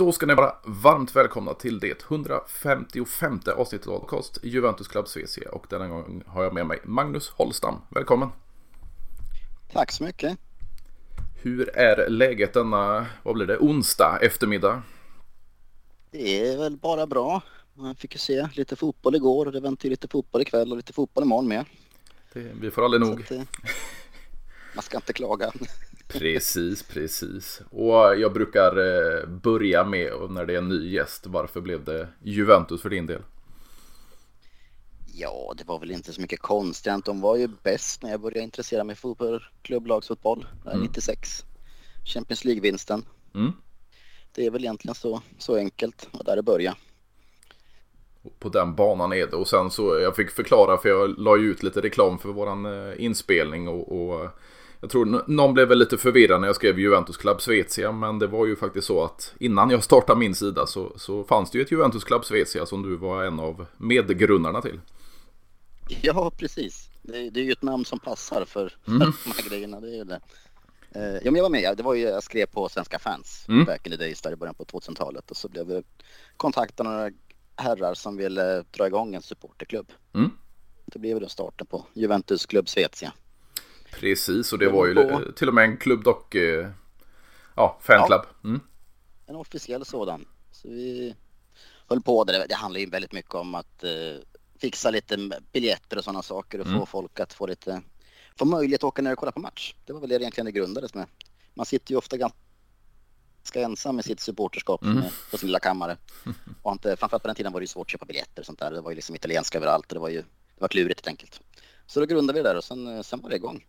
Då ska ni vara varmt välkomna till det 155 avsnittet av podcast Juventus Club Svecia och denna gång har jag med mig Magnus Holstam. Välkommen! Tack så mycket! Hur är läget denna, vad blir det, onsdag eftermiddag? Det är väl bara bra. Man fick ju se lite fotboll igår och det väntar ju lite fotboll ikväll och lite fotboll imorgon med. Det, vi får aldrig nog. Att, man ska inte klaga. Precis, precis. Och jag brukar eh, börja med när det är en ny gäst. Varför blev det Juventus för din del? Ja, det var väl inte så mycket konstigt. De var ju bäst när jag började intressera mig för klubblagsfotboll. Mm. 96. Champions League-vinsten. Mm. Det är väl egentligen så, så enkelt och där det började. På den banan är det och sen så jag fick förklara för jag la ju ut lite reklam för våran eh, inspelning och, och jag tror någon blev väl lite förvirrad när jag skrev Juventus Club Svezia men det var ju faktiskt så att innan jag startade min sida så, så fanns det ju ett Juventus Club Svezia som du var en av medgrundarna till. Ja, precis. Det, det är ju ett namn som passar för, mm. de här grejerna. Det är det. Uh, ja, men jag var med. Det var ju, jag skrev på Svenska fans mm. back in the days där i början på 2000-talet och så blev det kontaktade några herrar som ville dra igång en supporterklubb. Mm. Det blev då starten på Juventus Club Svezia. Precis, och det var ju på... till och med en klubb dock, eh, ja, fanclub. Ja, mm. En officiell sådan. Så vi höll på där. Det handlar ju väldigt mycket om att eh, fixa lite biljetter och sådana saker och mm. få folk att få lite, få möjlighet att åka ner och kolla på match. Det var väl det egentligen det grundades med. Man sitter ju ofta ganska ensam med sitt supporterskap mm. på sin lilla kammare. Och inte, framförallt på den tiden var det ju svårt att köpa biljetter och sånt där. Det var ju liksom italienska överallt och det var ju det var klurigt helt enkelt. Så då grundade vi det där och sen, eh, sen var det igång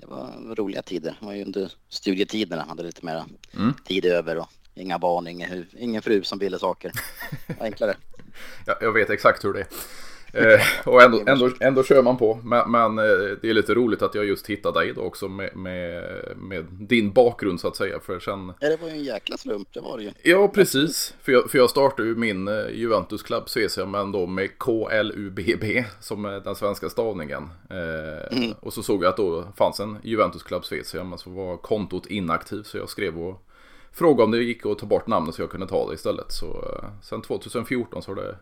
det var roliga tider. Det var ju under studietiderna, hade lite mer mm. tid över och inga barn, ingen, ingen fru som ville saker. Enklare. ja, jag vet exakt hur det är. Eh, och ändå, ändå, ändå kör man på. Men, men, eh, det är lite roligt att jag just hittade dig då också med, med, med, din bakgrund så att säga. För sen... Ja, det var ju en jäkla slump, det var det ju. Ja, precis. För jag, för jag startade ju min eh, Juventus Club Svecia, men då med KLUBB som är den svenska stavningen. Mm. Och så såg jag att då fanns en Juventus Club Svecia, men så var kontot inaktivt så jag skrev och frågade om det gick att ta bort namnet så jag kunde ta det istället. Så sen 2014 så har det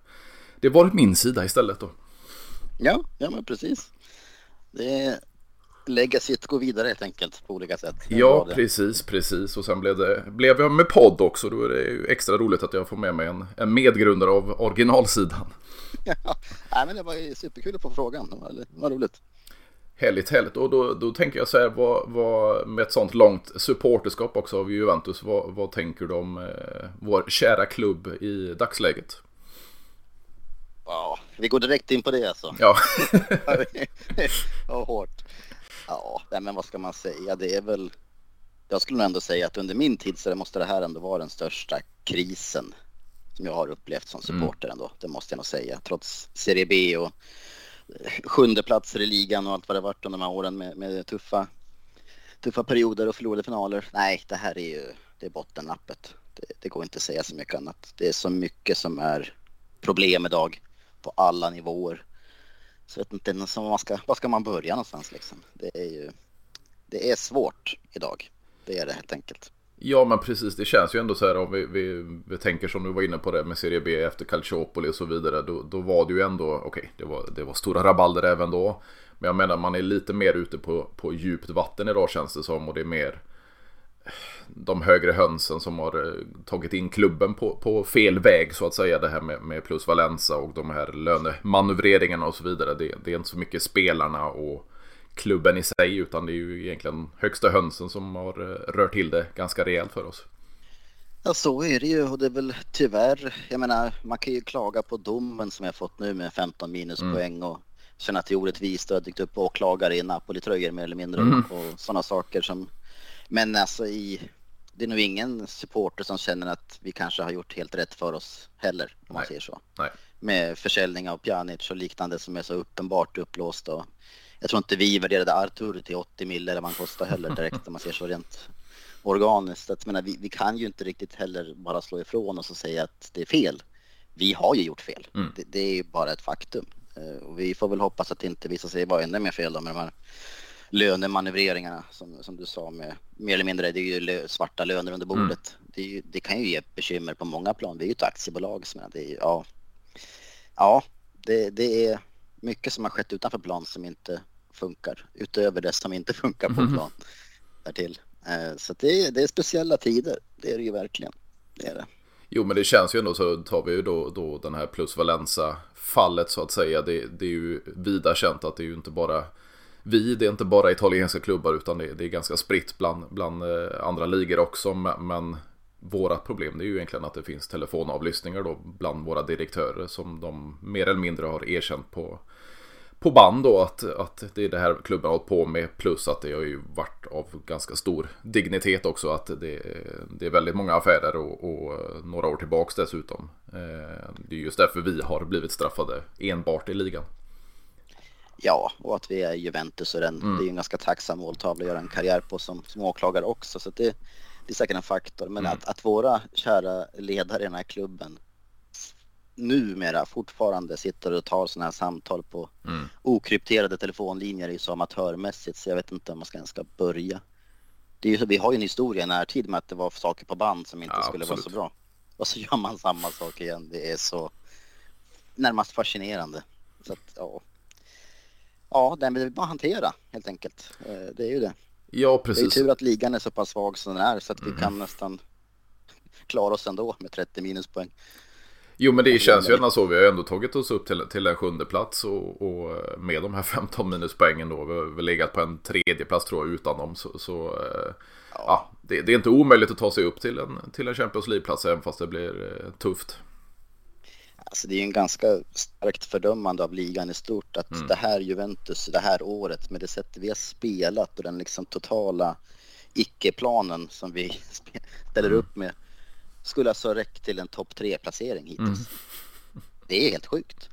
det var min sida istället då. Ja, ja men precis. Det legacyt går vidare helt enkelt på olika sätt. Ja, precis, precis. Och sen blev, det, blev jag med podd också. Då är det ju extra roligt att jag får med mig en, en medgrundare av originalsidan. ja, men det var ju superkul att få frågan. Det var, det var roligt. Härligt, härligt. Och då, då tänker jag så här, vad, vad, med ett sånt långt supporterskap också av Juventus, vad, vad tänker du om eh, vår kära klubb i dagsläget? Ja, vi går direkt in på det alltså. Ja. ja, hårt. Ja, men vad ska man säga? Det är väl... Jag skulle nog ändå säga att under min tid så måste det här ändå vara den största krisen som jag har upplevt som mm. supporter ändå. Det måste jag nog säga. Trots Serie B och sjunde platser i ligan och allt vad det varit under de här åren med, med tuffa, tuffa perioder och förlorade finaler. Nej, det här är ju det är bottennappet. Det, det går inte att säga så mycket annat. Det är så mycket som är problem idag på alla nivåer. Så jag vet inte ens man ska, var ska man börja någonstans liksom. Det är ju, det är svårt idag. Det är det helt enkelt. Ja men precis, det känns ju ändå så här om vi, vi, vi tänker som du var inne på det med Serie B efter Calciopoli och så vidare. Då, då var det ju ändå, okej, okay, det, var, det var stora rabalder även då. Men jag menar man är lite mer ute på, på djupt vatten idag känns det som och det är mer de högre hönsen som har eh, tagit in klubben på, på fel väg så att säga. Det här med, med plus Valenza och de här lönemanövreringarna och så vidare. Det, det, är inte så mycket spelarna och klubben i sig utan det är ju egentligen högsta hönsen som har eh, rört till det ganska rejält för oss. Ja så är det ju och det är väl tyvärr, jag menar man kan ju klaga på domen som jag fått nu med 15 minuspoäng mm. och känna att det är orättvist och har dykt upp åklagare i Napoli-tröjor mer eller mindre mm. och sådana saker som men alltså i, det är nog ingen supporter som känner att vi kanske har gjort helt rätt för oss heller, om man säger så. Nej. Med försäljning av Pjanic och liknande som är så uppenbart upplåst. Och jag tror inte vi värderade Artur till 80 mil eller vad han kostar heller direkt om man ser så rent organiskt. Att, menar, vi, vi kan ju inte riktigt heller bara slå ifrån oss och säga att det är fel. Vi har ju gjort fel. Mm. Det, det, är ju bara ett faktum. Eh, och vi får väl hoppas att det inte visar sig vara ännu mer fel då med de här lönemanövreringarna som, som du sa med mer eller mindre det är ju svarta löner under mm. bordet. Mm. Det, ju, det, kan ju ge bekymmer på många plan. Vi är ju ett aktiebolag. Så det är, ja, ja det, det är mycket som har skett utanför plan som inte funkar utöver det som inte funkar på mm. plan därtill. Eh, så det är, det är speciella tider. Det är det ju verkligen. Det är det. Jo men det känns ju ändå så tar vi ju då, då den här plus Valenza fallet så att säga. Det, det är ju vida känt att det är ju inte bara vi, det är inte bara italienska klubbar utan det, det är ganska spritt bland, bland eh, andra ligor också. Men våra problem det är ju egentligen att det finns telefonavlyssningar då bland våra direktörer som de mer eller mindre har erkänt på, på band då att, att det är det här klubben har hållit på med plus att det har ju varit av ganska stor dignitet också att det, det är väldigt många affärer och, och eh, några år tillbaks dessutom. Eh, det är just därför vi har blivit straffade enbart i ligan. Ja, och att vi är Juventus och den, mm. det är ju en ganska tacksam måltavla att göra en karriär på som, som åklagare också. Så det, det är säkert en faktor. Men mm. att, att våra kära ledare i den här klubben numera fortfarande sitter och tar sådana här samtal på mm. okrypterade telefonlinjer är ju så amatörmässigt så jag vet inte om man ska ens ska börja. Det är ju, vi har ju en historia i närtid med att det var saker på band som inte ja, skulle absolut. vara så bra. Och så gör man samma sak igen. Det är så närmast fascinerande. Så att, ja. Ja, det vill bara hantera helt enkelt. Eh, det är ju det. Ja, precis. Det är tur att ligan är så pass svag som den är så att vi mm. kan nästan klara oss ändå med 30 minuspoäng. Jo men det känns ju ändå så. Vi har ändå tagit oss upp till, till en sjunde plats och, och med de här 15 minuspoängen då. Vi har väl legat på en tredje plats tror jag utan dem. Så, så eh, ja. ja det, det, är inte omöjligt att ta sig upp till en, till en Champions League-plats även fast det blir eh, tufft. Alltså det är ju en ganska starkt fördömande av ligan i stort att mm. det här Juventus, det här året med det sättet vi har spelat och den liksom totala icke-planen som vi ställer mm. upp med skulle alltså räckt till en topp tre placering hittills. Mm. Det är helt sjukt.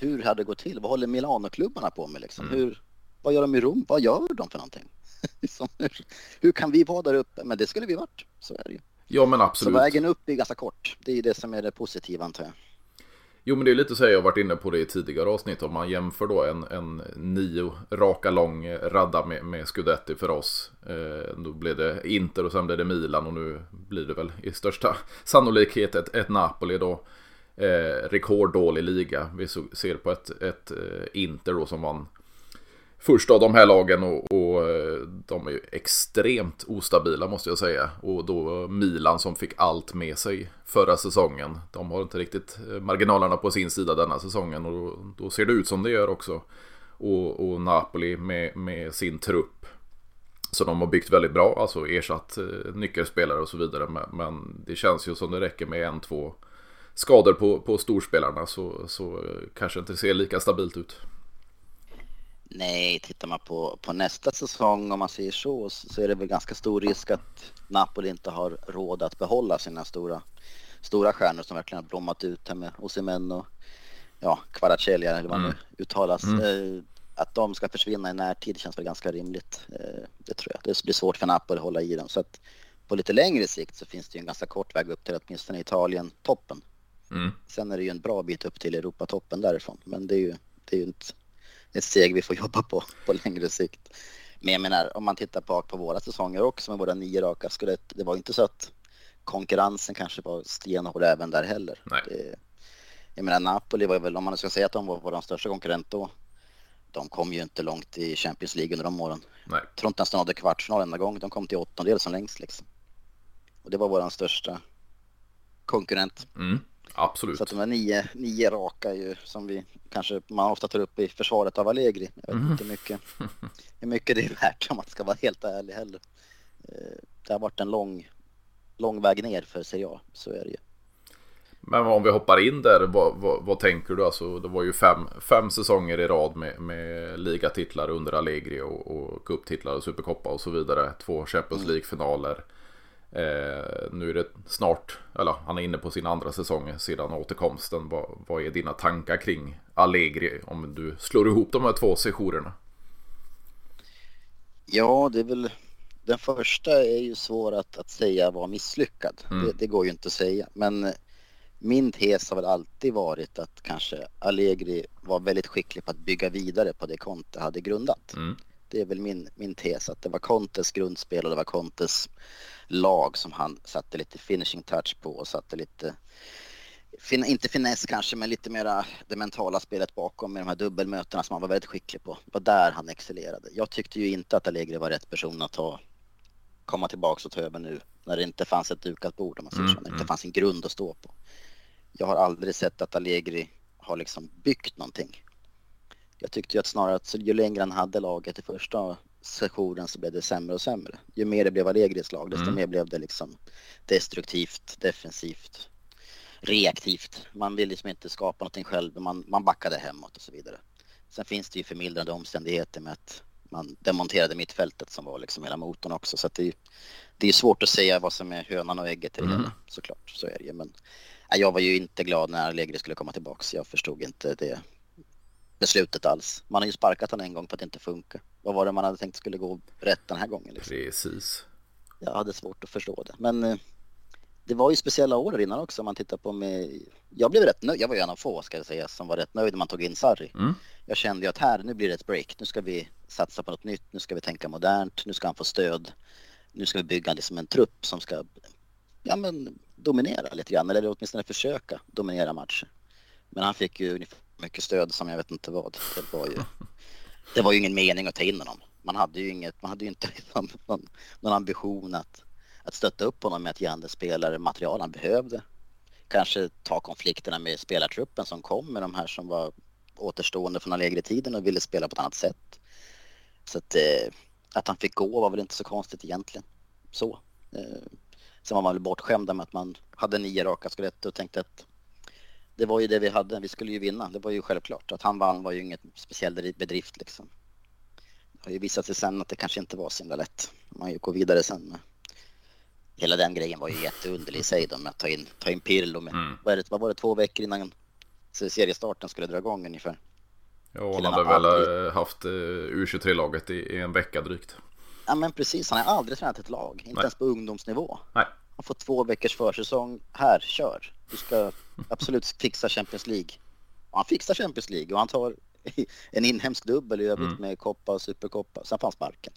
Hur hade det gått till? Vad håller Milano-klubbarna på med liksom? Mm. Hur, vad gör de i Rom? Vad gör de för någonting? hur, hur, kan vi vara där uppe? Men det skulle vi varit, så är det ju. Ja men absolut. Så vägen upp är ganska kort. Det är det som är det positiva antar jag. Jo men det är lite så här, jag har varit inne på det i tidigare avsnitt. Om man jämför då en, en nio raka lång radda med, med Scudetti för oss. Eh, då blir det Inter och sen blir det Milan och nu blir det väl i största sannolikhet ett, ett Napoli då. Eh, rekorddålig liga. Vi ser på ett, ett eh, Inter då som vann första av de här lagen och, och, eh, de är ju extremt ostabila måste jag säga. Och då Milan som fick allt med sig förra säsongen. De har inte riktigt eh, marginalerna på sin sida denna säsongen och då, då ser det ut som det gör också. Och, och, Napoli med, med sin trupp. Så de har byggt väldigt bra, alltså ersatt eh, nyckelspelare och så vidare. Men, men, det känns ju som det räcker med en, två skador på, på storspelarna så, så kanske inte ser lika stabilt ut. Nej, tittar man på, på nästa säsong om man säger så så är det väl ganska stor risk att Napoli inte har råd att behålla sina stora, stora stjärnor som verkligen har blommat ut här med Osimhen och ja, Kvaratskhelia eller vad mm. nu uttalas. Mm. Eh, att de ska försvinna i närtid känns väl ganska rimligt. Eh, det tror jag. Det blir svårt för Napoli att hålla i dem. Så att på lite längre sikt så finns det ju en ganska kort väg upp till åtminstone Italien-toppen. Mm. Sen är det ju en bra bit upp till Europatoppen därifrån. Men det är ju, det är ju inte ett steg vi får jobba på på längre sikt. Men jag menar om man tittar på, på våra säsonger också med våra nio raka skulle det, det var inte så att konkurrensen kanske var stenhård även där heller. Det, jag menar Napoli var väl, om man ska säga att de var vår största konkurrent då, de kom ju inte långt i Champions League under de åren. Nej. Jag tror inte ens de nådde kvartsfinal enda gång. De kom till åttondel som längst liksom. Och det var vår största konkurrent. Mm. Absolut. Så att de här nio, nio raka ju som vi kanske man ofta tar upp i försvaret av Allegri. Jag vet mm. inte hur mycket, hur mycket det är värt om man ska vara helt ärlig heller. Eh, det har varit en lång, lång väg ner för Serie A, så är det ju. Men om vi hoppar in där, vad, vad, vad, tänker du? Alltså, det var ju fem, fem säsonger i rad med, med ligatitlar under Allegri och, och cuptitlar och superkoppa och så vidare. Två Champions mm. League-finaler. Eh, nu är det snart, eller han är inne på sin andra säsong sedan återkomsten. Vad, vad är dina tankar kring Allegri om du slår ihop de här två sessionerna? Ja, det är väl den första är ju svår att, att säga var misslyckad. Mm. Det, det, går ju inte att säga. Men min tes har väl alltid varit att kanske Allegri var väldigt skicklig på att bygga vidare på det Conte hade grundat. Mm. Det är väl min, min tes att det var Contes grundspel och det var Contes lag som han satte lite finishing touch på och satte lite fin, inte finess kanske, men lite mera det mentala spelet bakom med de här dubbelmötena som han var väldigt skicklig på. Det var där han excellerade. Jag tyckte ju inte att Allegri var rätt person att ta, komma tillbaka och ta över nu när det inte fanns ett dukat bord om man säger så, när det inte fanns en grund att stå på. Jag har aldrig sett att Allegri har liksom byggt någonting. Jag tyckte ju att snarare att ju längre han hade laget i första sessionen så blev det sämre och sämre. Ju mer det blev Allegris lag desto mm. mer blev det liksom destruktivt, defensivt, reaktivt. Man vill liksom inte skapa någonting själv, man, man backade hemåt och så vidare. Sen finns det ju förmildrande omständigheter med att man demonterade mittfältet som var liksom hela motorn också. Så att det, är, det är svårt att säga vad som är hönan och ägget i det mm. hela, såklart. Så är det ju. Men jag var ju inte glad när Allegri skulle komma tillbaks. Jag förstod inte det beslutet alls. Man har ju sparkat honom en gång för att det inte funkar. Vad var det man hade tänkt skulle gå rätt den här gången? Liksom? Precis. Jag hade svårt att förstå det. Men eh, det var ju speciella år innan också. Om man tittar på med... Jag blev rätt nöjd. Jag var ju en av få ska jag säga som var rätt nöjd när man tog in Sarri. Mm. Jag kände ju att här, nu blir det ett break. Nu ska vi satsa på något nytt. Nu ska vi tänka modernt. Nu ska han få stöd. Nu ska vi bygga liksom en trupp som ska ja, men, dominera lite grann. Eller åtminstone försöka dominera matcher. Men han fick ju ungefär mycket stöd som jag vet inte vad. Det var ju, det var ju ingen mening att ta in honom. Man hade ju, inget, man hade ju inte någon, någon ambition att, att stötta upp honom med att ge andra spelare material han behövde. Kanske ta konflikterna med spelartruppen som kom med de här som var återstående från lägre tiden och ville spela på ett annat sätt. Så att, eh, att han fick gå var väl inte så konstigt egentligen. Så. Eh, sen var man väl bortskämd med att man hade nio raka skeletter och tänkte att det var ju det vi hade. Vi skulle ju vinna. Det var ju självklart. Att han vann var ju inget speciell bedrift liksom. Det har ju visat sig sen att det kanske inte var så himla lätt. Man ju går vidare sen. Med. Hela den grejen var ju jätteunderlig i sig då med att ta in, ta in Pirlo med, mm. vad, det, vad var det, två veckor innan seriestarten skulle dra igång ungefär. Ja, han hade väl aldrig... Eh, haft eh, U23-laget i, i, en vecka drygt. Ja, men precis. Han har aldrig tränat ett lag, inte Nej. ens på ungdomsnivå. Nej. Han får två veckors försäsong. Här, kör. Du ska absolut fixa Champions League. Och han fixar Champions League och han tar en inhemsk dubbel i övrigt mm. med koppa och superkoppa. Sen får han sparken.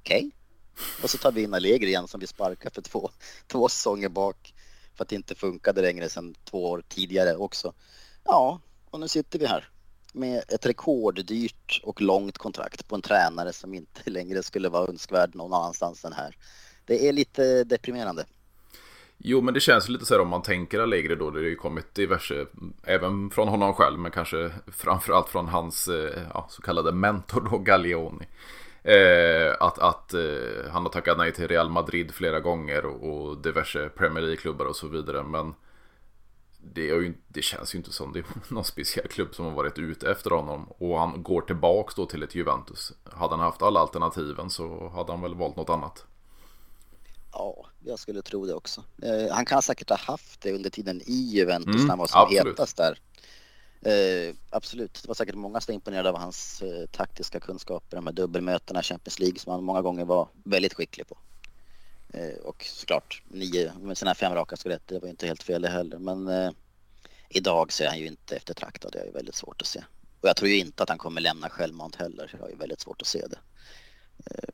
Okej. Okay. Och så tar vi in Allegri igen som vi sparkar för två, två säsonger bak. För att det inte funkade längre sedan två år tidigare också. Ja, och nu sitter vi här med ett rekorddyrt och långt kontrakt på en tränare som inte längre skulle vara önskvärd någon annanstans än här. Det är lite deprimerande. Jo, men det känns lite så här om man tänker Allegri då. Det har ju kommit diverse, även från honom själv, men kanske framförallt från hans eh, ja, så kallade mentor då, Gallioni. Eh, att att eh, han har tackat nej till Real Madrid flera gånger och, och diverse Premier League-klubbar och så vidare. Men det, ju, det, känns ju inte som det är någon speciell klubb som har varit ute efter honom. Och han går tillbaks då till ett Juventus. Hade han haft alla alternativen så hade han väl valt något annat. Ja, jag skulle tro det också. Eh, han kan säkert ha haft det under tiden i Juventus mm, när han var som absolut. hetast där. Eh, absolut, det var säkert många som var imponerade av hans eh, taktiska kunskaper, de här dubbelmötena i Champions League som han många gånger var väldigt skicklig på. Eh, och såklart, nio med sina fem raka skeletter, det var inte helt fel det heller. Men eh, idag så är han ju inte eftertraktad, det är ju väldigt svårt att se. Och jag tror ju inte att han kommer lämna självmant heller, jag har ju väldigt svårt att se det. Eh,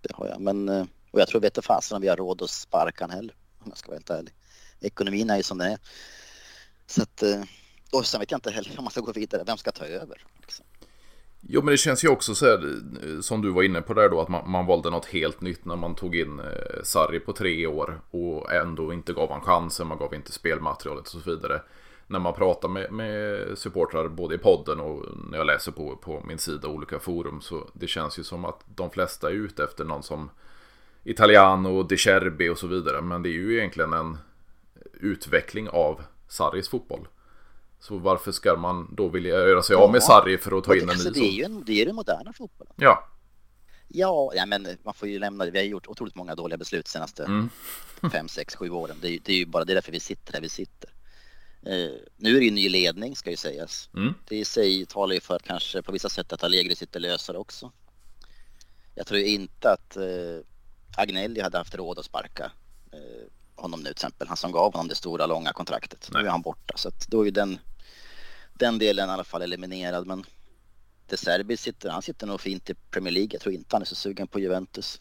det har jag, men och jag tror vete fasen om vi har råd att sparka han heller, om jag ska vara helt ärlig. Ekonomin är ju som den är. Så att, eh, och sen vet jag inte heller om man ska gå vidare, vem ska ta över? Liksom. Jo men det känns ju också så här, eh, som du var inne på där då, att man, man valde något helt nytt när man tog in eh, Sarri på tre år och ändå inte gav han chansen, man gav inte spelmaterialet och så vidare. När man pratar med, med supportrar både i podden och när jag läser på, på min sida olika forum så det känns ju som att de flesta är ute efter någon som Italiano, De Cherbi och så vidare. Men det är ju egentligen en utveckling av Sarris fotboll. Så varför ska man då vilja göra sig av med Sarri för att ta in en alltså, ny? Det är ju en, det är den moderna fotbollen. Ja. Ja, ja, men man får ju lämna det. Vi har gjort otroligt många dåliga beslut de senaste mm. fem, sex, sju åren. Det är, det är ju bara det är därför vi sitter där vi sitter. Uh, nu är det ju ny ledning ska ju sägas. Mm. Det i sig talar ju för att kanske på vissa sätt att Allegri sitter lösare också. Jag tror inte att uh, Agnelli hade haft råd att sparka uh, honom nu till exempel. Han som gav honom det stora långa kontraktet. Nej. Nu är han borta så att då är ju den, den delen i alla fall eliminerad. Men De Serbi sitter, han sitter nog fint i Premier League. Jag tror inte han är så sugen på Juventus.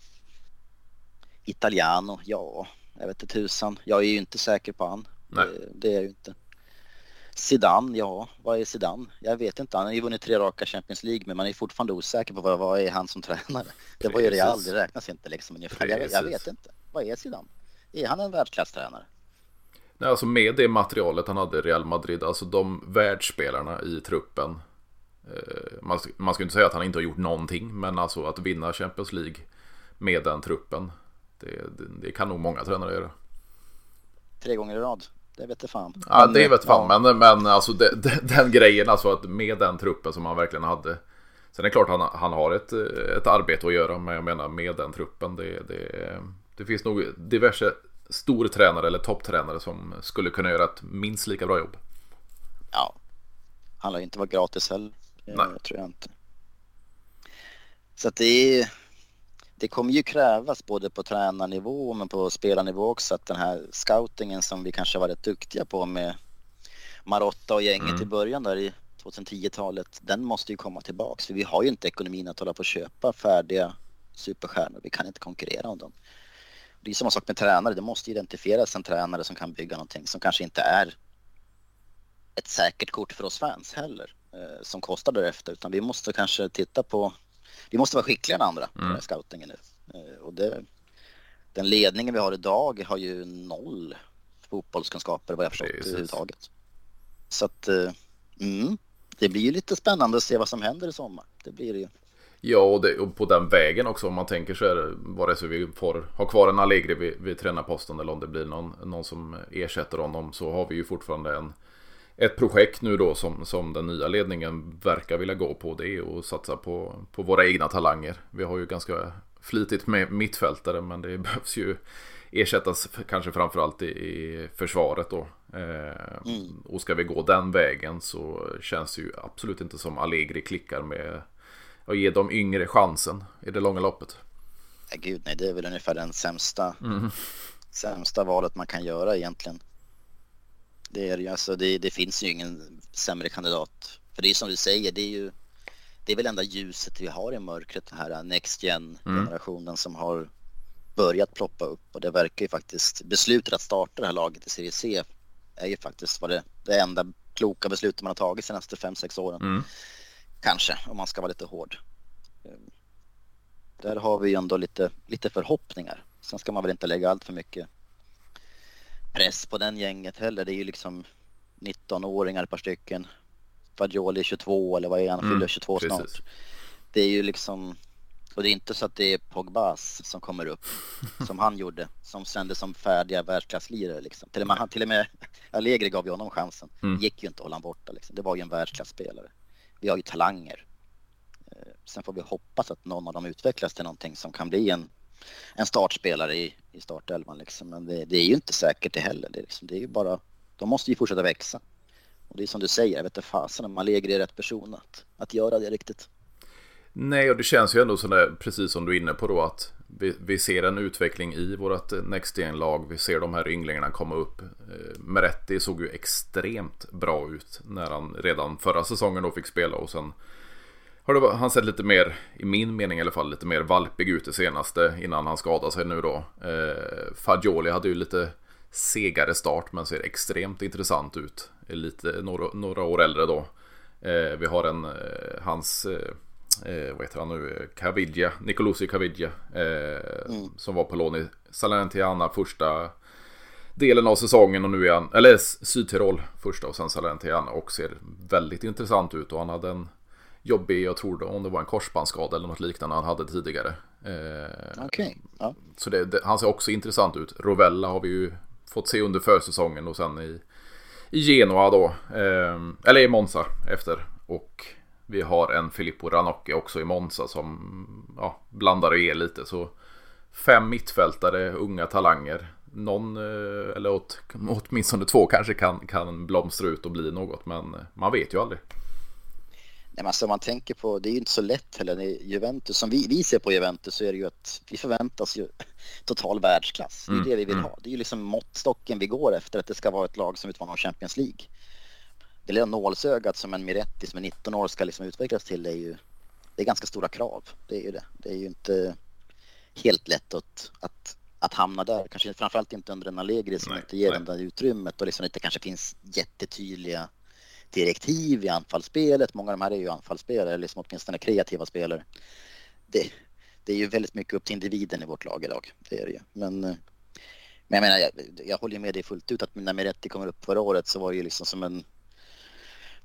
Italiano, ja, jag vet inte tusan. Jag är ju inte säker på han. Det, det, är jag ju inte. Zidane, ja, vad är Zidane? Jag vet inte. Han har ju vunnit tre raka Champions League, men man är fortfarande osäker på vad, vad är han som tränare. Det var ju Real, det räknas inte liksom. Jag, jag vet inte. Vad är Zidane? Är han en världsklasstränare? Nej, alltså med det materialet han hade i Real Madrid, alltså de världsspelarna i truppen. Eh, man, man ska inte säga att han inte har gjort någonting, men alltså att vinna Champions League med den truppen. Det, det, det kan nog många tränare göra. Tre gånger i rad. Det vet jag fan. Ja, men, det vet fan. Ja. Men, men alltså det, det, den grejen, alltså att med den truppen som han verkligen hade. Sen är det klart han, han har ett, ett arbete att göra, men jag menar med den truppen. Det, det, det finns nog diverse stortränare eller topptränare som skulle kunna göra ett minst lika bra jobb. Ja, han lär inte vara gratis heller. Nej. tror jag inte. Så att det är det kommer ju krävas både på tränarnivå men på spelarnivå också att den här scoutingen som vi kanske var rätt duktiga på med Marotta och gänget mm. i början där i 2010-talet, den måste ju komma tillbaks för vi har ju inte ekonomin att hålla på och köpa färdiga superstjärnor. Vi kan inte konkurrera om dem. Det är samma sak med tränare, det måste identifieras en tränare som kan bygga någonting som kanske inte är ett säkert kort för oss fans heller eh, som kostar därefter utan vi måste kanske titta på vi måste vara skickligare än andra mm. på scoutingen nu. Eh, och det, den ledningen vi har idag har ju noll fotbollskunskaper vad jag förstått Jesus. överhuvudtaget. Så att, eh, mm, det blir ju lite spännande att se vad som händer i sommar. Det blir det ju. Ja, och, det, och på den vägen också om man tänker så är det vare sig vi får ha kvar en Allegri vid, vid tränarposten eller om det blir någon, någon som ersätter honom så har vi ju fortfarande en ett projekt nu då som, som den nya ledningen verkar vilja gå på det är att satsa på, på våra egna talanger. Vi har ju ganska flitigt med mittfältare men det behövs ju ersättas kanske framförallt i, i försvaret då. Eh, mm. Och ska vi gå den vägen så känns det ju absolut inte som Allegri klickar med att ge de yngre chansen i det långa loppet. Ja, gud nej, det är väl ungefär den sämsta, mm. sämsta valet man kan göra egentligen. Det, är alltså, det, det, finns ju ingen sämre kandidat. För det är som du säger, det är ju det är väl enda ljuset vi har i mörkret, den här Next Gen-generationen mm. som har börjat ploppa upp och det verkar ju faktiskt, beslutet att starta det här laget i Serie C är ju faktiskt vad det, det enda kloka beslutet man har tagit de senaste 5-6 åren. Mm. Kanske, om man ska vara lite hård. Ehm, där har vi ju ändå lite, lite förhoppningar. Sen ska man väl inte lägga allt för mycket press på den gänget heller. Det är ju liksom 19-åringar ett par stycken. Fagioli 22 eller vad är han? Mm, fyller 22 precis. snart. Det är ju liksom och det är inte så att det är Pogbas som kommer upp som han gjorde som sändes som färdiga världsklasslirare liksom. Till och med, han, till och med Allegri gav ju honom chansen. Mm. gick ju inte att hålla honom borta liksom. Det var ju en världsklasspelare. Vi har ju talanger. Eh, sen får vi hoppas att någon av dem utvecklas till någonting som kan bli en en startspelare i, i startelvan liksom. Men det, det, är ju inte säkert det heller. Det liksom, det är ju bara, de måste ju fortsätta växa. Och det är som du säger, jag vet inte fasen om man lägger i rätt person att, att göra det riktigt. Nej, och det känns ju ändå sådär, precis som du är inne på då, att vi, vi ser en utveckling i vårt Next lag Vi ser de här ynglingarna komma upp. Eh, Meretti såg ju extremt bra ut när han redan förra säsongen då fick spela och sen har det, han sett lite mer, i min mening i alla fall, lite mer valpig ut det senaste innan han skadade sig nu då. Eh, Fagioli hade ju lite segare start men ser extremt intressant ut. Är lite några, några år äldre då. Eh, vi har en, eh, hans, eh, eh vad heter han nu, Caviglia, Nicolosi Caviglia. Eh, mm. Som var på lån i Salernitana första delen av säsongen och nu är han, eller Sydtirol första och sen Salernitana och ser väldigt intressant ut och han hade en jobbig, jag tror om det var en korsbandsskada eller något liknande han hade tidigare. Eh, okay. ja. Så det, det, han ser också intressant ut. Rovella har vi ju fått se under försäsongen och sen i, i Genoa då. Eh, eller i Monza efter. Och vi har en Filippo Ranocchi också i Monza som ja, blandar och ger lite. Så fem mittfältare, unga talanger. Någon, eh, eller åt, åtminstone två kanske kan, kan blomstra ut och bli något. Men man vet ju aldrig. Nej, men alltså, man tänker på, det är ju inte så lätt heller. Juventus, som vi, vi ser på Juventus så är det ju att vi förväntas ju total världsklass. Det är mm. det vi vill mm. ha. Det är ju liksom måttstocken vi går efter att det ska vara ett lag som utmanar Champions League. det lilla nålsögat som en Miretti som är 19 år ska liksom utvecklas till är ju det är ganska stora krav. Det är ju det. Det är ju inte helt lätt att, att, att hamna där. Kanske framförallt inte under en Allegri som nej, inte ger nej. den där utrymmet och liksom inte kanske finns jättetydliga direktiv i anfallsspelet. Många av de här är ju anfallsspelare, eller liksom åtminstone kreativa spelare. Det, det är ju väldigt mycket upp till individen i vårt lag idag. Det är det ju. Men, men jag menar, jag, jag håller med dig fullt ut att när Miretti kommer upp förra året så var det ju liksom som en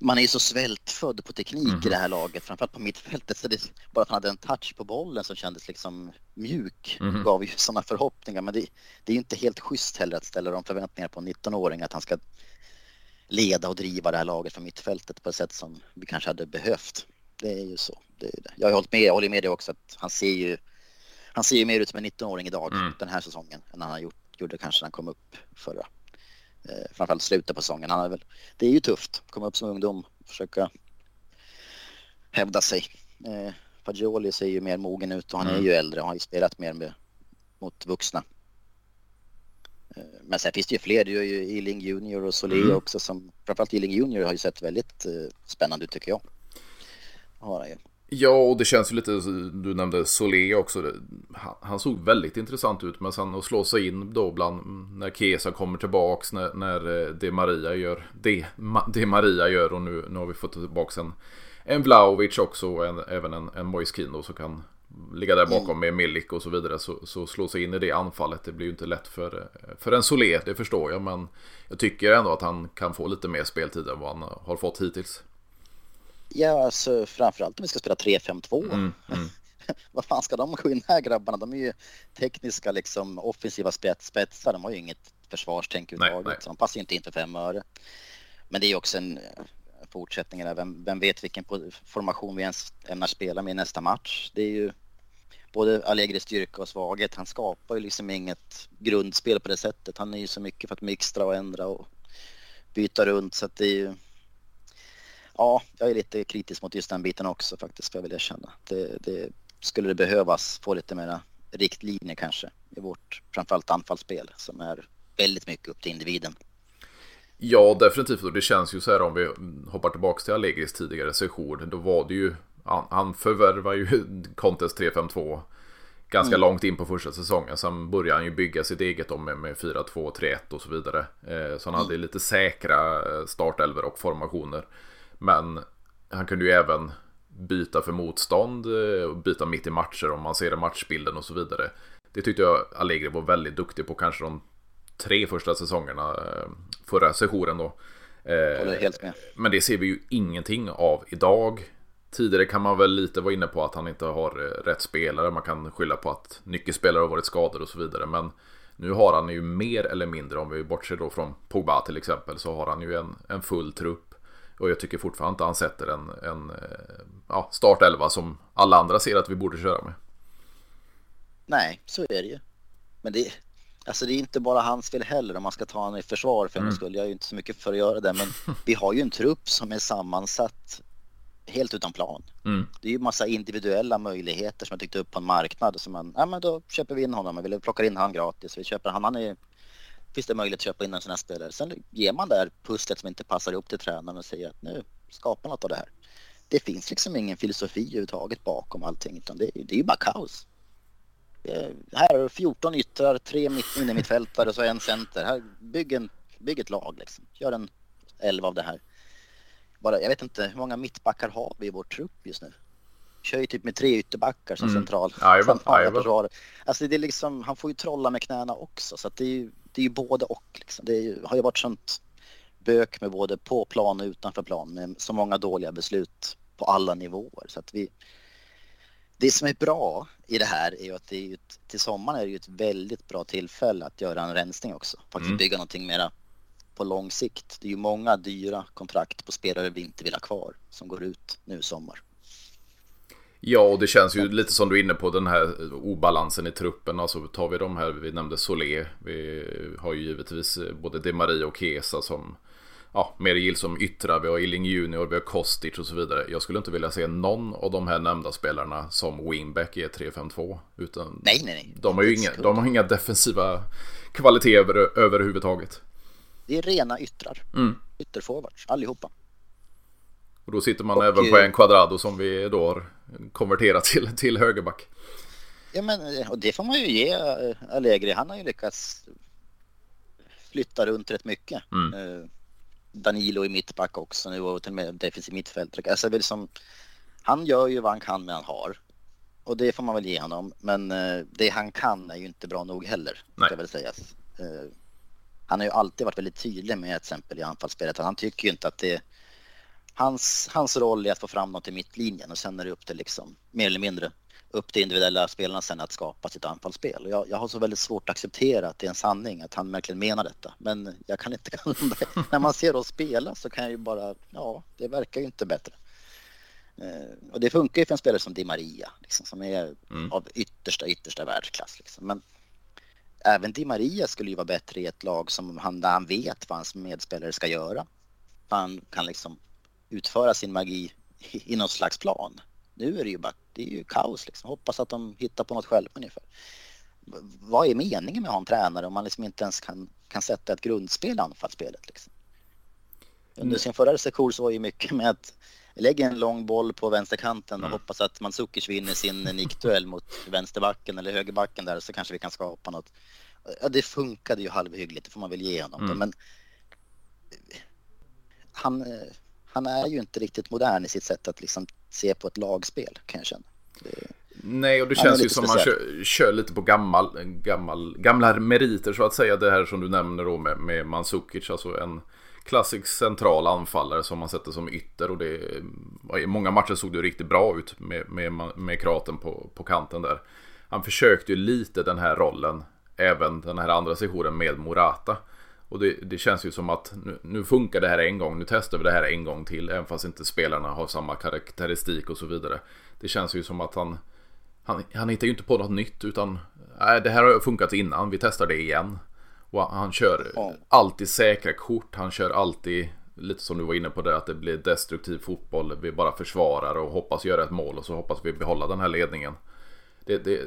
man är ju så svältfödd på teknik mm. i det här laget, framförallt på mittfältet. Så det, bara att han hade en touch på bollen som kändes liksom mjuk mm. gav ju sådana förhoppningar. Men det, det är ju inte helt schysst heller att ställa de förväntningar på en 19-åring att han ska leda och driva det här laget från mittfältet på ett sätt som vi kanske hade behövt. Det är ju så. Det är det. Jag har hållit med, jag håller med dig också att han ser ju, han ser ju mer ut som en 19-åring idag mm. den här säsongen än han gjort, gjorde kanske när han kom upp förra. Eh, framförallt slutet på säsongen. Han är väl, det är ju tufft, komma upp som ungdom, försöka hävda sig. Eh, Fagioli ser ju mer mogen ut och han mm. är ju äldre och har ju spelat mer med, mot vuxna. Eh, men sen finns det ju fler, det är ju Ealing Junior och Solé mm. också som, framförallt Ealing Junior har ju sett väldigt eh, spännande ut tycker jag. Har han ju. Ja, och det känns ju lite, du nämnde Solé också. Han såg väldigt intressant ut, men sen att slå sig in då bland, när Kesa kommer tillbaks, när, när eh, det Maria gör, det, det Maria gör och nu, nu har vi fått tillbaks en, en Vlaovic också och en, även en, en Moiskino som kan ligga där bakom med Milik och så vidare. Så, så slå sig in i det anfallet, det blir ju inte lätt för, för en Solé, det förstår jag. Men jag tycker ändå att han kan få lite mer speltid än vad han har fått hittills. Ja, alltså framförallt om vi ska spela 3-5-2. Mm, mm. Vad fan ska de gå in här grabbarna? De är ju tekniska liksom offensiva spetsar. De har ju inget försvarstänk överhuvudtaget. De passar ju inte in för fem öre. Men det är ju också en fortsättning. Vem, vem vet vilken formation vi ens ämnar spela med i nästa match? Det är ju både Allegris styrka och svaghet. Han skapar ju liksom inget grundspel på det sättet. Han är ju så mycket för att mixtra och ändra och byta runt så att det är ju ja, jag är lite kritisk mot just den biten också faktiskt, för jag vill erkänna. Det, det skulle det behövas få lite mera riktlinjer kanske i vårt framförallt anfallsspel som är väldigt mycket upp till individen. Ja, definitivt. Och det känns ju så här om vi hoppar tillbaka till Allegris tidigare session. Då var det ju, han, han förvärvar ju Contest 352 ganska mm. långt in på första säsongen. Sen började han ju bygga sitt eget om med, med 4-2, 3-1 och så vidare. Eh, så han mm. hade lite säkra eh, startelver och formationer. Men han kunde ju även byta för motstånd och eh, byta mitt i matcher om man ser matchbilden och så vidare. Det tyckte jag Allegri var väldigt duktig på kanske de tre första säsongerna förra sessionen då. Men det ser vi ju ingenting av idag. Tidigare kan man väl lite vara inne på att han inte har eh, rätt spelare. Man kan skylla på att nyckelspelare har varit skadade och så vidare. Men nu har han ju mer eller mindre, om vi bortser då från Pogba till exempel, så har han ju en, en full trupp. Och jag tycker fortfarande inte han sätter en, en eh, ja, startelva som alla andra ser att vi borde köra med. Nej, så är det ju. Men det, alltså det är inte bara hans fel heller om man ska ta honom i försvar för mm. skull. Jag är ju inte så mycket för att göra det, men vi har ju en trupp som är sammansatt helt utan plan. Mm. Det är ju massa individuella möjligheter som jag tyckte upp på en marknad som man, ja men då köper vi in honom, vi plockar in han gratis, vi köper han, han är finns det möjlighet att köpa in en sån här spelare. Sen ger man det här pusslet som inte passar ihop till tränaren och säger att nu skapar något av det här. Det finns liksom ingen filosofi överhuvudtaget bakom allting utan det, det är ju bara kaos. här har du 14 yttrar, tre mitt, innermittfältare och så en center. Här, bygg, en, bygg ett lag liksom. Gör en elva av det här. Bara, jag vet inte, hur många mittbackar har vi i vår trupp just nu? kör ju typ med tre ytterbackar som mm. central. Ajven, Alltså det är liksom, han får ju trolla med knäna också så att det är ju, det är ju både och liksom. Det ju, har ju varit sånt bök med både på plan och utanför plan med så många dåliga beslut på alla nivåer så att vi det som är bra i det här är ju att det är ju, till sommaren är det ju ett väldigt bra tillfälle att göra en rensning också. Faktiskt mm. bygga någonting mera på lång sikt. Det är ju många dyra kontrakt på spelare vi inte vill ha kvar som går ut nu i sommar. Ja, och det känns ju lite som du är inne på den här obalansen i truppen. Alltså tar vi de här, vi nämnde Solé. Vi har ju givetvis både De Maria och Kesa som ja, mer gills som yttrar. Vi har Illing Junior, vi har Kostic och så vidare. Jag skulle inte vilja se någon av de här nämnda spelarna som wingback i 3-5-2. Utan nej, nej, nej. De har ju inga, de har inga defensiva kvaliteter över, överhuvudtaget. Det är rena yttrar. Mm. Ytterforwards, allihopa. Och då sitter man och, även på en Quadrado som vi då har konverterat till, till högerback. Ja men och det får man ju ge Allegri. Han har ju lyckats flytta runt rätt mycket. Mm. Danilo i mittback också nu och till och med defensiv mittfältare. Alltså det som, han gör ju vad han kan med han har. Och det får man väl ge honom. Men eh, det han kan är ju inte bra nog heller. Ska väl sägas. Han har ju alltid varit väldigt tydlig med till exempel i anfallsspelet. Han tycker ju inte att det Hans, hans roll är att få fram något i mittlinjen och sen är det upp till liksom mer eller mindre upp till individuella spelarna sen att skapa sitt anfallsspel. Jag, jag har så väldigt svårt att acceptera att det är en sanning att han verkligen menar detta. Men jag kan inte, när man ser oss spela så kan jag ju bara, ja, det verkar ju inte bättre. Eh, och det funkar ju för en spelare som Di Maria, liksom, som är mm. av yttersta, yttersta världsklass. Liksom. Men även Di Maria skulle ju vara bättre i ett lag som han, där han vet vad hans medspelare ska göra. Han kan liksom utföra sin magi i någon slags plan. Nu är det ju bara, det är ju kaos liksom. Hoppas att de hittar på något själva ungefär. Vad är meningen med att ha en tränare om man liksom inte ens kan, kan sätta ett grundspel i anfallsspelet liksom? Under mm. sin förra sektion så var ju mycket med att lägga en lång boll på vänsterkanten och mm. hoppas att Mandzukic vinner sin nickduell mot vänsterbacken eller högerbacken där så kanske vi kan skapa något. Ja, det funkade ju halvhyggligt, det får man väl ge honom. Mm. Men han, han är ju inte riktigt modern i sitt sätt att liksom se på ett lagspel kan jag känna. Det, Nej, och det känns ju som speciellt. man kör, kör, lite på gammal, gammal, gamla meriter så att säga. Det här som du nämner då med, med Mandzukic, alltså en klassisk central anfallare som man sätter som ytter. Och det, I många matcher såg det riktigt bra ut med, med, med kraten på, på kanten där. Han försökte ju lite den här rollen, även den här andra sessionen med Morata. Och det, det, känns ju som att nu, nu, funkar det här en gång, nu testar vi det här en gång till, även fast inte spelarna har samma karaktäristik och så vidare. Det känns ju som att han, han, han hittar ju inte på något nytt utan nej, det här har funkat innan, vi testar det igen. Och han kör ja. alltid säkra kort, han kör alltid lite som du var inne på det att det blir destruktiv fotboll. Vi bara försvarar och hoppas göra ett mål och så hoppas vi behålla den här ledningen. Det, det,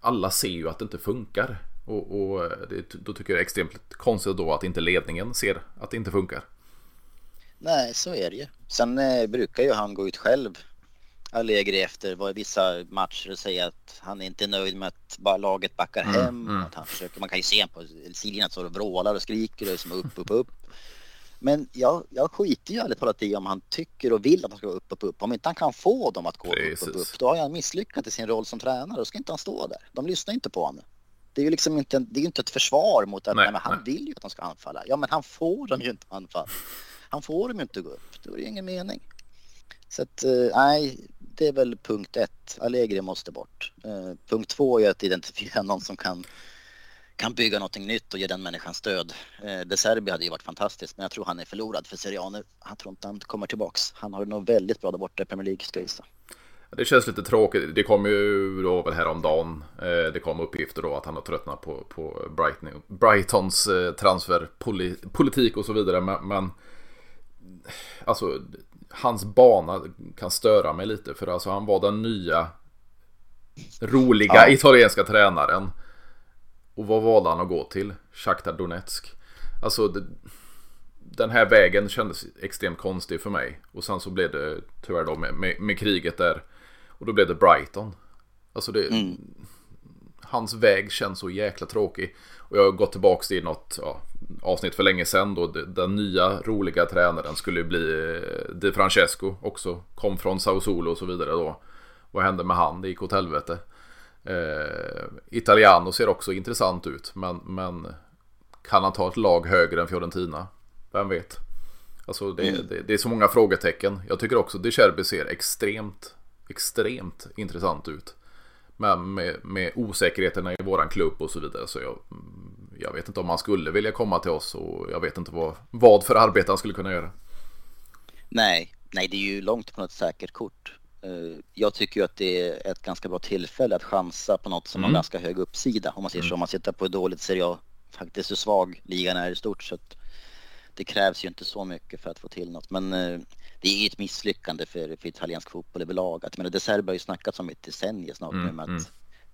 alla ser ju att det inte funkar. Och, och det, då tycker jag det är extremt konstigt då att inte ledningen ser att det inte funkar. Nej, så är det ju. Sen eh, brukar ju han gå ut själv, Allegri, efter vissa matcher och säga att han är inte är nöjd med att bara laget backar mm, hem. Mm. Att han försöker, man kan ju se på sidlinjen att han vrålar och skriker och som upp, upp, upp. Men jag, jag skiter ju ärligt talat i om han tycker och vill att de ska gå upp, upp, upp. Om inte han kan få dem att gå Precis. upp, upp, upp, då har han misslyckats i sin roll som tränare. Då ska inte han stå där. De lyssnar inte på honom. Det är ju liksom inte, det är inte ett försvar mot att nej, nej, han vill ju att de ska anfalla. Ja, men han får dem ju inte anfalla. Han får dem ju inte gå upp. Då är det ju ingen mening. Så att, eh, nej, det är väl punkt ett. Allegri måste bort. Eh, punkt två är att identifiera någon som kan, kan bygga någonting nytt och ge den människan stöd. Uh, De Serbi hade ju varit fantastiskt, men jag tror han är förlorad för Serie A nu. Han tror inte han kommer tillbaks. Han har det nog väldigt bra där borta i Premier League, ska jag gissa. Det känns lite tråkigt. Det kom ju då väl häromdagen. Eh, det kom uppgifter då att han har tröttnat på, på Brighton, Brightons eh, transferpolitik och så vidare. Men, men alltså hans bana kan störa mig lite. För alltså han var den nya roliga ja. italienska tränaren. Och vad valde han att gå till? Shakhtar Donetsk. Alltså det, den här vägen kändes extremt konstig för mig. Och sen så blev det tyvärr då med, med, med kriget där och då blev det Brighton. Alltså det... Mm. Hans väg känns så jäkla tråkig. Och jag har gått tillbaka till något ja, avsnitt för länge sedan då den nya roliga tränaren skulle bli eh, Di Francesco också. Kom från Sao Solo och så vidare då. Vad hände med han? Det gick åt helvete. Eh, Italiano ser också intressant ut men, men kan han ta ett lag högre än Fiorentina? Vem vet? Alltså det, mm. det, det är så många frågetecken. Jag tycker också De Cherby ser extremt extremt intressant ut. Men med, med osäkerheterna i våran klubb och så vidare. Så jag, jag vet inte om han skulle vilja komma till oss och jag vet inte vad, vad för arbete han skulle kunna göra. Nej, nej det är ju långt på något säkert kort. Eh, jag tycker ju att det är ett ganska bra tillfälle att chansa på något som mm. har ganska hög uppsida. Om man säger mm. så, om man sitter på ett dåligt Serie A, faktiskt hur svag ligan är i stort. Så att det krävs ju inte så mycket för att få till något. Men eh, det är ett misslyckande för, för italiensk fotboll överlag. Jag menar, De Serbi har ju snackats om ett decennium snart mm, nu med, att, mm.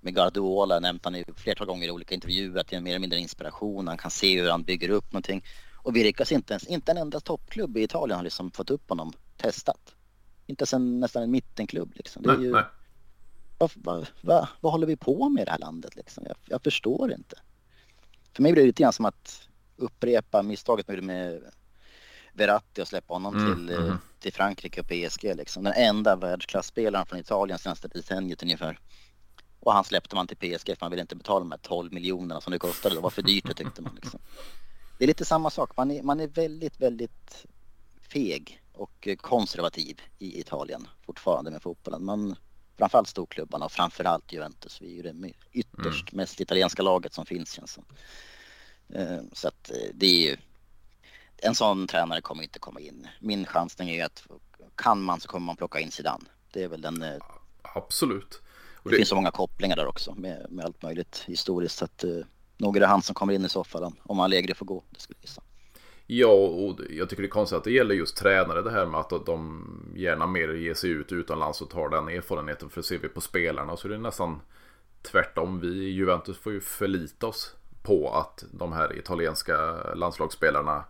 Med Guardiola nämnt han ju flertal gånger i olika intervjuer att det är mer eller mindre inspiration. Han kan se hur han bygger upp någonting. Och vi lyckas inte ens, inte en enda toppklubb i Italien har liksom fått upp honom testat. Inte sen nästan en mittenklubb liksom. Det är Nej, ju, nej. vad, vad, vad, vad håller vi på med i det här landet liksom? Jag, jag förstår inte. För mig blir det lite grann som att upprepa misstaget med, med Verratti och släppa honom Mm, till, mhm. till Frankrike och PSG liksom. Den enda världsklasspelaren från Italien senaste decenniet ungefär. Och han släppte man till PSG för man ville inte betala de här 12 miljonerna som det kostade. Det var för dyrt tyckte man liksom. Det är lite samma sak. Man är, man är väldigt, väldigt feg och konservativ i Italien fortfarande med fotbollen. Man, framförallt storklubbarna och framförallt Juventus. Vi är ju det ytterst mest italienska laget som finns känns som. Eh, Så att eh, det är ju en sån tränare kommer inte komma in. Min chansning är ju att kan man så kommer man plocka in Zidane. Det är väl den. eh, Absolut. Och Det finns så många kopplingar där också med, med allt möjligt historiskt. Så att eh, nog är det han som kommer in i så fall om Allegri får gå. Det skulle jag gissa. Ja, och jag tycker det är konstigt att det gäller just tränare det här med att de gärna mer ger sig ut utomlands och tar den erfarenheten. För ser vi på spelarna så är det nästan tvärtom. Vi i Juventus får ju förlita oss på att de här italienska landslagsspelarna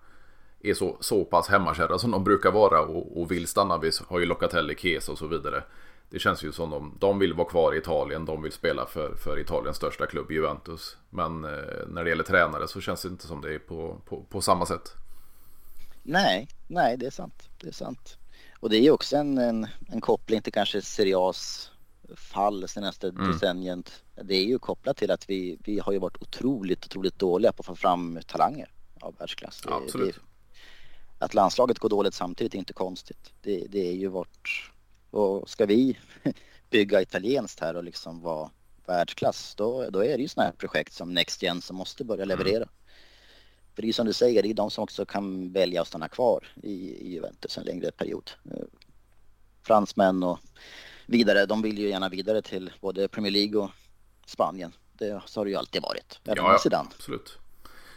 är så, så pass hemmakärra som de brukar vara och, och vill stanna. Vi har ju Locatelli, Chiesa och så vidare. Det känns ju som de, de vill vara kvar i Italien, de vill spela för, för Italiens största klubb Juventus. Men eh, när det gäller tränare så känns det inte som det är på, på, på samma sätt. Nej, nej det är sant. Det är sant. Och det är ju också en, en, en koppling till kanske Serie A's fall senaste Mm. decenniet. Det är ju kopplat till att vi, vi har ju varit otroligt, otroligt dåliga på att få fram talanger av världsklass. Det, Absolut. Det, att landslaget går dåligt samtidigt är inte konstigt. Det, det är ju vårt... Och ska vi bygga italienskt här och liksom vara världsklass då, då är det ju sådana här projekt som Next Gen som måste börja leverera. För det är som du säger, det är de som också kan välja att stanna kvar i, i Juventus en längre period. Eh, Fransmän och vidare, de vill ju gärna vidare till både Premier League och Spanien. Det så har det ju alltid varit, även Ja, med Zidane. absolut.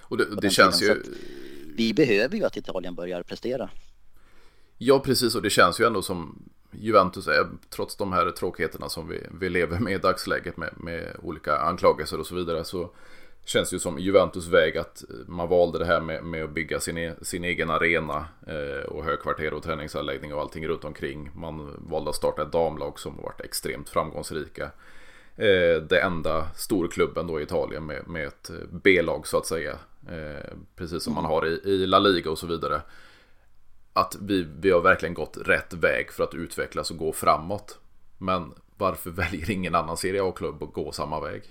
Och det, det känns tiden, ju... Vi behöver ju att Italien börjar prestera. Ja, precis. Och det känns ju ändå som Juventus är, trots de här tråkigheterna som vi, vi lever med i dagsläget med, med olika anklagelser och så vidare, så känns det ju som Juventus väg att man valde det här med, med att bygga sin, e- sin egen arena eh, och högkvarter och träningsanläggning och allting runt omkring. Man valde att starta ett damlag som har varit extremt framgångsrika. Eh, det enda storklubben då i Italien med, med ett B-lag så att säga. Eh, precis som man har i, i La Liga och så vidare att vi, vi har verkligen gått rätt väg för att utvecklas och gå framåt. Men varför väljer ingen annan Serie A-klubb att gå samma väg?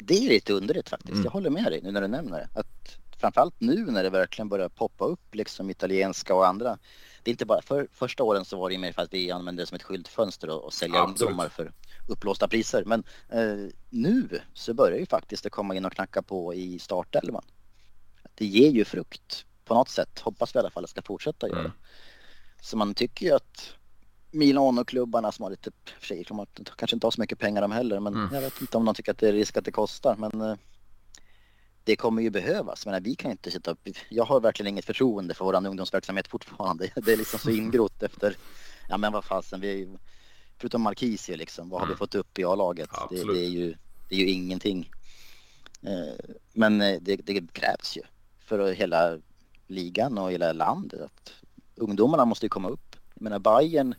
Det är lite underligt faktiskt. Jag håller med dig nu när du nämner det. Att framförallt nu när det verkligen börjar poppa upp liksom italienska och andra. Det är inte bara för första åren så var det ju mer för att vi använde det som ett skyltfönster och, och sälja Absolut. ungdomar för upplåsta priser. Men eh, nu så börjar ju faktiskt det komma in och knacka på i startelvan. Det ger ju frukt på något sätt. Hoppas vi i alla fall att det ska fortsätta göra. Mm. Så man tycker ju att Milano-klubbarna som har lite, för sig, de kanske inte har så mycket pengar de heller, men Mm. jag vet inte om de tycker att det är risk att det kostar. Men eh, det kommer ju behövas. Men vi kan inte sitta upp. Jag har verkligen inget förtroende för vår ungdomsverksamhet fortfarande. Det är liksom så ingrott efter, ja men vad fasen, vi är ju, förutom Marquisio liksom, vad har vi Mm. fått upp i A-laget? Det, Absolut. det, är ju, det är ju ingenting. Eh, Men eh, det, det krävs ju för hela ligan och hela landet. Att ungdomarna måste ju komma upp. Jag menar Bayern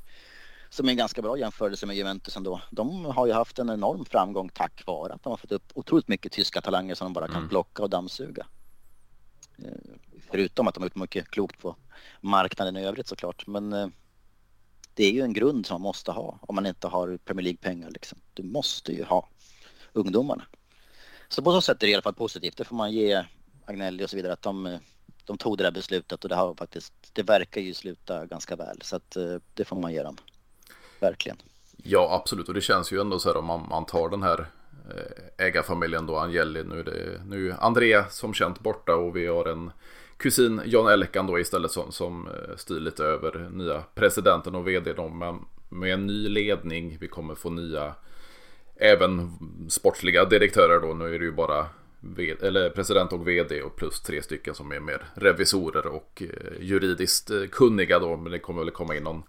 som är en ganska bra jämförelse med Juventus ändå. De har ju haft en enorm framgång tack vare att de har fått upp otroligt mycket tyska talanger som de bara kan Mm. plocka och dammsuga. Eh, Förutom att de har gjort mycket klokt på marknaden i övrigt såklart. Men eh, det är ju en grund som man måste ha om man inte har Premier League-pengar. Liksom. Du måste ju ha ungdomarna. Så på så sätt är det i alla fall positivt. Det får man ge Agnelli och så vidare att de, eh, de tog det där beslutet och det har faktiskt, det verkar ju sluta ganska väl. Så att eh, det får man ge dem. Verkligen. Ja, absolut. Och det känns ju ändå så här om man, man tar den här eh, ägarfamiljen då, Angeli. Nu är det nu Andrea som känt borta och vi har en kusin, John Elkan då istället som, som eh, styr lite över nya presidenten och vd då. Men med en ny ledning, vi kommer få nya även sportsliga direktörer då. Nu är det ju bara eller president och vd och plus tre stycken som är mer revisorer och eh, juridiskt eh, kunniga då. Men det kommer väl komma in någon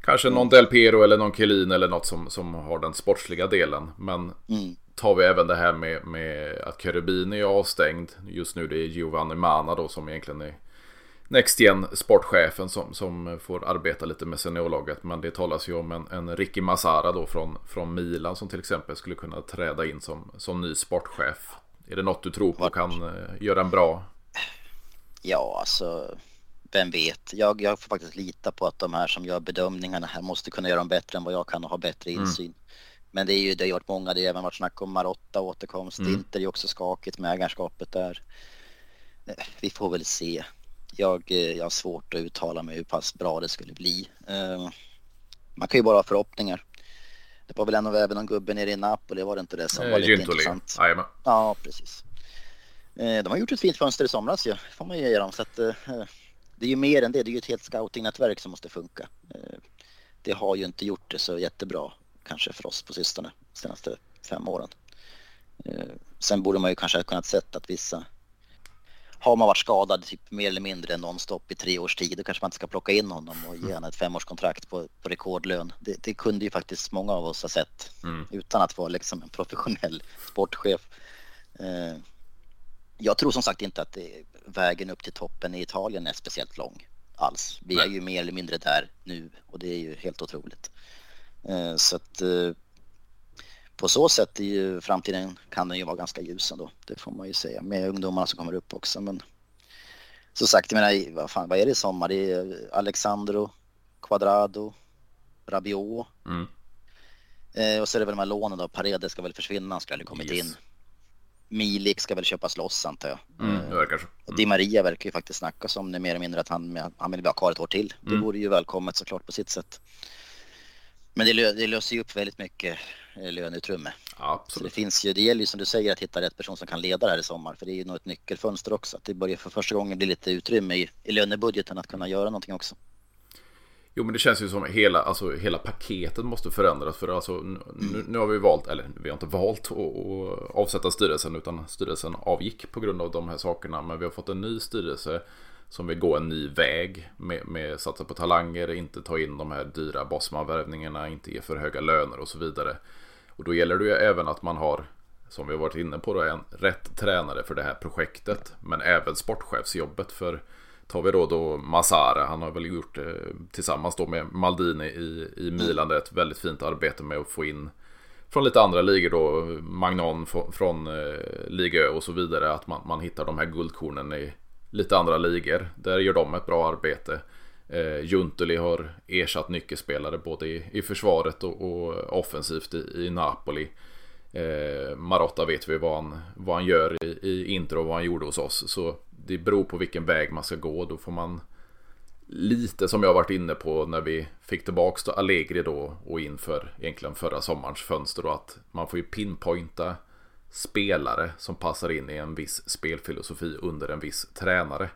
Kanske någon Del Piero eller någon Chiellin eller något som, som har den sportsliga delen. Men Mm. tar vi även det här med, med att Cherubini är avstängd. Just nu det är Giovanni Mana då som egentligen är Next Gen sportchefen som, som får arbeta lite med seniorlaget. Men det talas ju om en, en Ricky Massara då från, från Milan som till exempel skulle kunna träda in som, som ny sportchef. Är det något du tror på kan uh, göra en bra? Ja, alltså vem vet. Jag, jag får faktiskt lita på att de här som gör bedömningarna här måste kunna göra dem bättre än vad jag kan och ha bättre mm. insyn. Mm. Men det är ju, det har varit många, det har även varit snack om Marotta återkomst. Mm. Inter är ju också skakigt med ägarskapet där. Eh, vi får väl se. Jag, eh, jag har svårt att uttala mig hur pass bra det skulle bli. Man kan ju bara ha förhoppningar. Det var väl ändå även någon gubbe nere i Napoli, var det inte det som var lite Gintoli. intressant? Jajamän. Ja, precis. Uh, de har gjort ett fint fönster i somras ju, får man ju ge dem. Så att, uh, det är ju mer än det, det är ju ett helt scoutingnätverk som måste funka. Det har ju inte gjort det så jättebra kanske för oss på sistone, senaste fem åren. Sen borde man ju kanske ha kunnat sett att vissa har man varit skadad typ mer eller mindre nonstop i tre års tid då kanske man inte ska plocka in honom och ge honom ett femårskontrakt på, på rekordlön. Det, det, kunde ju faktiskt många av oss ha sett mm. utan att vara liksom en professionell sportchef. Eh, jag tror som sagt inte att det, vägen upp till toppen i Italien är speciellt lång alls. Vi är ju mer eller mindre där nu och det är ju helt otroligt. Eh, så att eh, på så sätt ju framtiden kan den ju vara ganska ljus ändå. Det får man ju säga med ungdomarna som kommer upp också. Men som sagt, jag menar, vad, fan, vad är det i sommar? Det är Alexandro, Quadrado, Rabiot. Mm. Eh, och så är det väl de här lånen då. Paredes ska väl försvinna, han skulle kommit yes. in. Milik ska väl köpas loss antar jag. Mm, det verkar så. Mm. Di Maria verkar ju faktiskt snacka om det mer eller mindre att han, han vill vara kvar ett år till. Det mm. vore ju välkommet såklart på sitt sätt. Men det, lö, det löser ju upp väldigt mycket eh, löneutrymme. Absolut. Så det finns ju, det gäller ju som du säger att hitta rätt person som kan leda det här i sommar. För det är ju nog ett nyckelfönster också. Att det börjar för första gången bli lite utrymme i, i lönebudgeten att kunna göra någonting också. Jo men det känns ju som hela, alltså, hela paketet måste förändras. För alltså, nu, nu har vi valt, eller vi har inte valt att, att avsätta styrelsen utan styrelsen avgick på grund av de här sakerna. Men vi har fått en ny styrelse som vill gå en ny väg med, med satsa på talanger, inte ta in de här dyra Bosman-värvningarna, inte ge för höga löner och så vidare. Och då gäller det ju även att man har, som vi har varit inne på, då, en rätt tränare för det här projektet. Men även sportchefsjobbet för tar vi då, då Masara, han har väl gjort eh, tillsammans då med Maldini i, i Milan ett väldigt fint arbete med att få in från lite andra ligor då, Magnon från, från eh, Liga och så vidare, att man, man hittar de här guldkornen i, lite andra ligor. Där gör de ett bra arbete. Eh, Juntuli har ersatt nyckelspelare både i, i försvaret och, och offensivt i, i Napoli. Eh, Marotta vet vi vad han, vad han gör i, i Inter och vad han gjorde hos oss. Så det beror på vilken väg man ska gå. Då får man lite som jag varit inne på när vi fick tillbaka Allegri då och inför egentligen förra sommarens fönster. Då, att man får ju pinpointa spelare som passar in i en viss spelfilosofi under en viss tränare.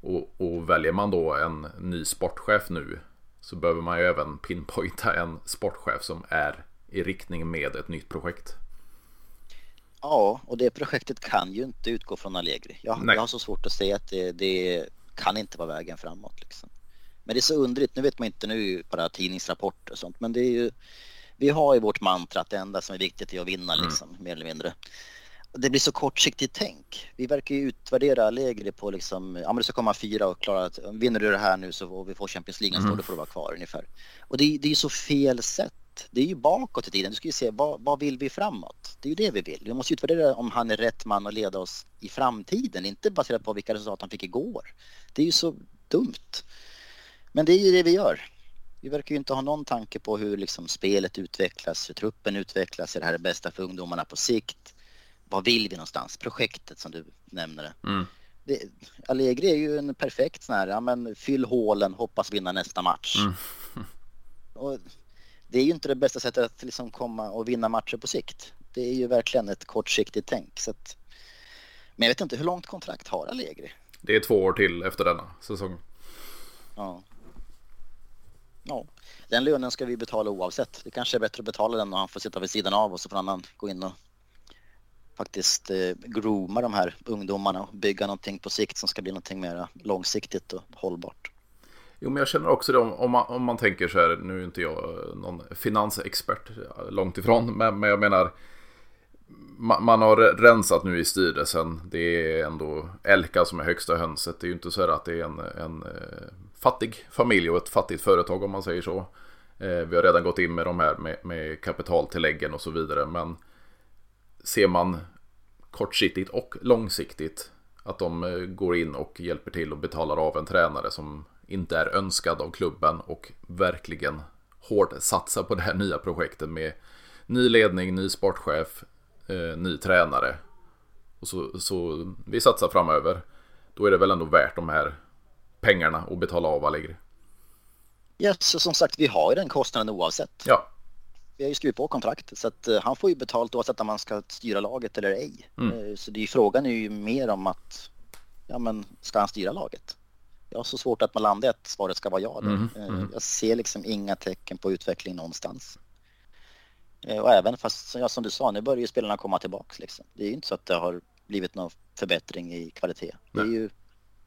Och, och, väljer man då en ny sportchef nu så behöver man ju även pinpointa en sportchef som är i riktning med ett nytt projekt. Ja, och det projektet kan ju inte utgå från Allegri. Jag, jag har så svårt att säga att det, det, kan inte vara vägen framåt. Liksom. Men det är så undrigt, nu vet man inte nu bara tidningsrapporter och sånt, men det är ju vi har ju vårt mantra att det enda som är viktigt är att vinna mm. liksom, mer eller mindre. Det blir så kortsiktigt tänk. Vi verkar ju utvärdera Allegri på liksom, ja men du ska komma fyra och klara att vinner du det här nu så får vi får Champions League mm. då får du vara kvar ungefär. Och det, det är ju så fel sätt. Det är ju bakåt i tiden. Du ska ju se vad, vad vill vi framåt? Det är ju det vi vill. Vi måste utvärdera om han är rätt man att leda oss i framtiden, inte baserat på vilka resultat han fick igår. Det är ju så dumt. Men det är ju det vi gör. Vi verkar ju inte ha någon tanke på hur liksom spelet utvecklas, hur truppen utvecklas, är det här det bästa för ungdomarna på sikt? Vad vill vi någonstans? Projektet som du nämner. Mm. Det, Allegri är ju en perfekt sån här, ja men fyll hålen, hoppas vinna nästa match. Mm. och det är ju inte det bästa sättet att liksom komma och vinna matcher på sikt. Det är ju verkligen ett kortsiktigt tänk. Så att, men jag vet inte, hur långt kontrakt har Allegri? Det är två år till efter denna säsong. Ja. Ja, den lönen ska vi betala oavsett. Det kanske är bättre att betala den och han får sitta vid sidan av och så får han gå in och faktiskt eh, grooma de här ungdomarna och bygga någonting på sikt som ska bli någonting mer långsiktigt och hållbart. Jo, men jag känner också det om, om, man, om man tänker så här, nu är inte jag någon finansexpert långt ifrån, men, men jag menar man, har rensat nu i styrelsen. Det är ändå Elka som är högsta hönset. Det är ju inte så att det är en, en eh, fattig familj och ett fattigt företag om man säger så. Eh, vi har redan gått in med de här med, med kapitaltilläggen och så vidare. Men ser man kortsiktigt och långsiktigt att de eh, går in och hjälper till och betalar av en tränare som inte är önskad av klubben och verkligen hårt satsar på det här nya projektet med ny ledning, ny sportchef, eh, ny tränare. Och så, så vi satsar framöver. Då är det väl ändå värt de här pengarna och betala av Allegri. Ja, så som sagt, vi har ju den kostnaden oavsett. Ja. Vi har ju skrivit på kontraktet så att uh, han får ju betalt oavsett om man ska styra laget eller ej. Mm. Uh, så det är ju frågan är ju mer om att, ja men ska han styra laget? Jag har så svårt att man landar i att svaret ska vara ja. Mm. Uh, jag ser liksom inga tecken på utveckling någonstans. Och även fast, ja, som du sa, nu börjar ju spelarna komma tillbaks liksom. Det är ju inte så att det har blivit någon förbättring i kvalitet. Det är ju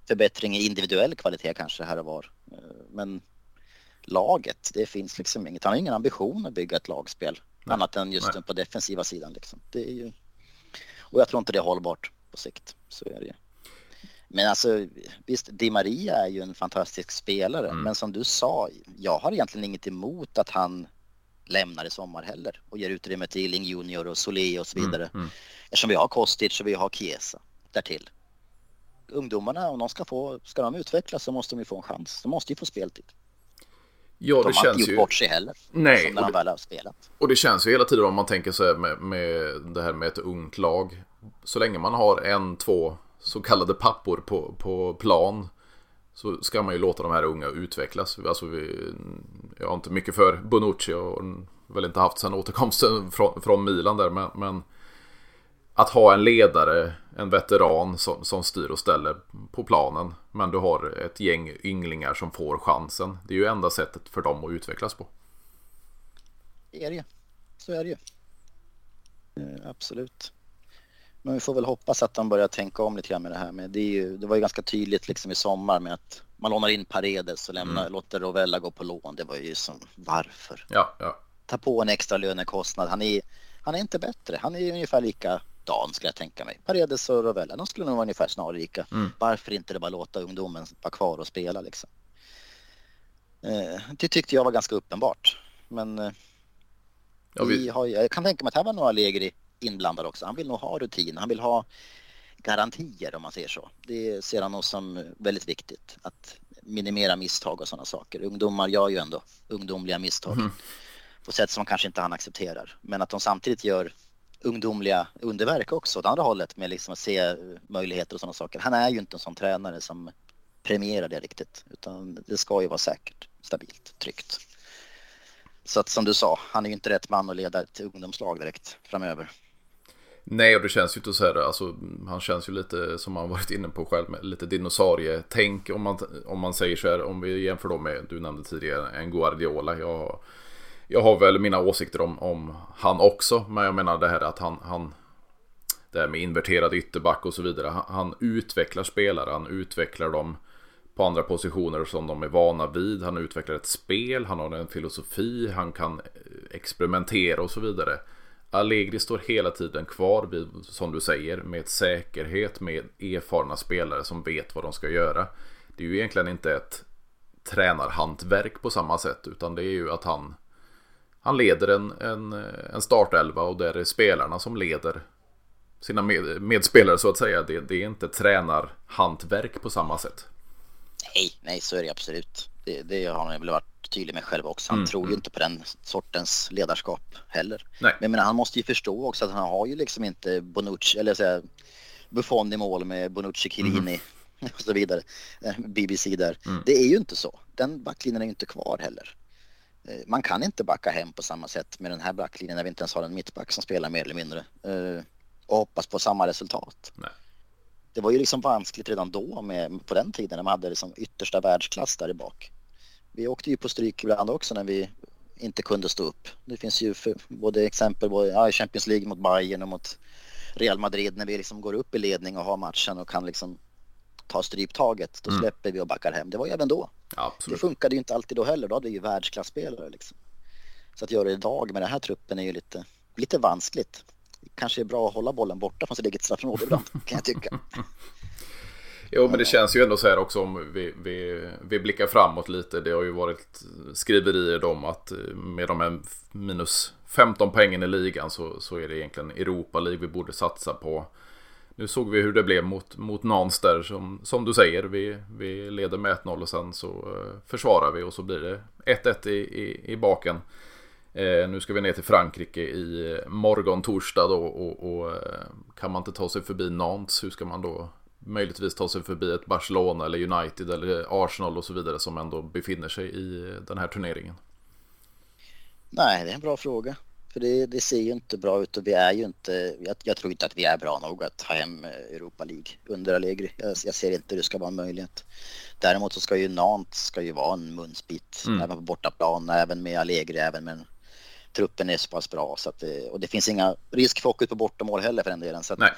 förbättring i individuell kvalitet kanske här och var. Men laget. Det finns liksom inget. Han har ingen ambition att bygga ett lagspel Nej. annat än just Nej. på defensiva sidan. Liksom. Det är ju... Och jag tror inte det är hållbart på sikt. Så är det Men alltså visst, Di Maria är ju en fantastisk spelare. Mm. Men som du sa, jag har egentligen inget emot att han lämnar i sommar heller och ger utrymme till Illing Junior och Solé och så mm, vidare. Mm. Mm. Eftersom vi har Kostic och vi har Chiesa därtill. Ungdomarna, om de ska få, ska de utvecklas så måste de ju få en chans. De måste ju få speltid. Ja, det de har känns inte gjort bort sig heller. Nej. Som när de väl har spelat. Och det känns ju hela tiden om man tänker så här med, med det här med ett ungt lag. Så länge man har en, två så kallade pappor på, på plan. Så ska man ju låta de här unga utvecklas. Alltså vi, jag har inte mycket för Bonucci och väl inte haft sen återkomsten från, från Milan där. Men, men att ha en ledare, en veteran som, som styr och ställer på planen. Men du har ett gäng ynglingar som får chansen. Det är ju enda sättet för dem att utvecklas på. Det är det Så är det ju. Eh, absolut. Men vi får väl hoppas att de börjar tänka om lite grann med det här. Med det, ju, det var ju ganska tydligt liksom i sommar med att man lånar in Paredes och lämnar, mm. låter Rovella gå på lån. Det var ju som varför? Ja, ja. Ta på en extra lönekostnad. Han är, han är inte bättre. Han är ungefär lika Dan skulle jag tänka mig. Paredes och Rovella, de skulle nog vara ungefär snarlika. Mm. Varför inte det bara låta ungdomen vara kvar och spela liksom? Eh, det tyckte jag var ganska uppenbart. Men eh, ja, vi... har, jag kan tänka mig att här var nog Allegri inblandad också. Han vill nog ha rutin, han vill ha garantier om man säger så. Det ser han nog som väldigt viktigt. Att minimera misstag och sådana saker. Ungdomar gör ju ändå ungdomliga misstag. Mm. På sätt som kanske inte han accepterar. Men att de samtidigt gör ungdomliga underverk också åt andra hållet med liksom att se möjligheter och sådana saker. Han är ju inte en sån tränare som premierar det riktigt utan det ska ju vara säkert, stabilt, tryggt. Så att som du sa, han är ju inte rätt man att leda ett ungdomslag direkt framöver. Nej, och det känns ju inte så här, alltså, han känns ju lite som han varit inne på själv, med lite dinosaurietänk om man, om man säger så här, om vi jämför då med, du nämnde tidigare, en Guardiola. Jag jag har väl mina åsikter om, om han också. Men jag menar det här att han, han det här med inverterad ytterback och så vidare. Han, han, utvecklar spelare, han utvecklar dem på andra positioner som de är vana vid. Han utvecklar ett spel, han har en filosofi, han kan experimentera och så vidare. Allegri står hela tiden kvar vid, som du säger, med säkerhet, med erfarna spelare som vet vad de ska göra. Det är ju egentligen inte ett tränarhantverk på samma sätt, utan det är ju att han han leder en, en, en startelva och det är spelarna som leder sina med, medspelare så att säga. Det, det är inte tränarhantverk på samma sätt. Nej, nej så är det absolut. Det, det har han väl varit tydlig med själv också. Han mm, tror ju mm. inte på den sortens ledarskap heller. Nej. Men, men han måste ju förstå också att han har ju liksom inte Bonucci, eller säga Buffon i mål med Bonucci, Chiellini mm. och så vidare. Eh, BBC där. Mm. Det är ju inte så. Den backlinjen är ju inte kvar heller. Eh, man kan inte backa hem på samma sätt med den här backlinjen när vi inte ens har en mittback som spelar mer eller mindre eh, och hoppas på samma resultat. Nej. Det var ju liksom vanskligt redan då med, på den tiden när man hade liksom yttersta världsklass där i bak. Vi åkte ju på stryk ibland också när vi inte kunde stå upp. Det finns ju för, både exempel både, ja, Champions League mot Bayern och mot Real Madrid när vi liksom går upp i ledning och har matchen och kan liksom ta stryptaget. Då mm. släpper vi och backar hem. Det var ju även då. Ja, det funkade ju inte alltid då heller. Då hade vi ju världsklasspelare liksom. Så att göra det idag med den här truppen är ju lite, lite vanskligt. kanske är bra att hålla bollen borta från sitt eget straffområde ibland, kan jag tycka. Jo, men det känns ju ändå så här också om vi, vi, vi blickar framåt lite. Det har ju varit skriverier om att med de här minus 15 poängen i ligan så, så är det egentligen Europa League vi borde satsa på. Nu såg vi hur det blev mot, mot Nans där som, som du säger. Vi, vi leder med 1-0 och sen så eh, försvarar vi och så blir det 1-1 i, i, i baken. Eh, nu ska vi ner till Frankrike i eh, morgon torsdag då och, och eh, kan man inte ta sig förbi Nantes hur ska man då möjligtvis ta sig förbi ett Barcelona eller United eller Arsenal och så vidare som ändå befinner sig i den här turneringen? Nej, det är en bra fråga. För det, det ser ju inte bra ut och vi är ju inte, jag, jag, tror inte att vi är bra nog att ta hem Europa League under Allegri. Jag, jag ser inte hur det ska vara en möjlighet. Däremot så ska ju Nantes ska ju vara en munsbit, mm. även på bortaplan, även med Allegri, även med truppen är så pass bra. Så att det, och det finns inga risk för åka ut på bortamål heller för den delen. Så att, nej,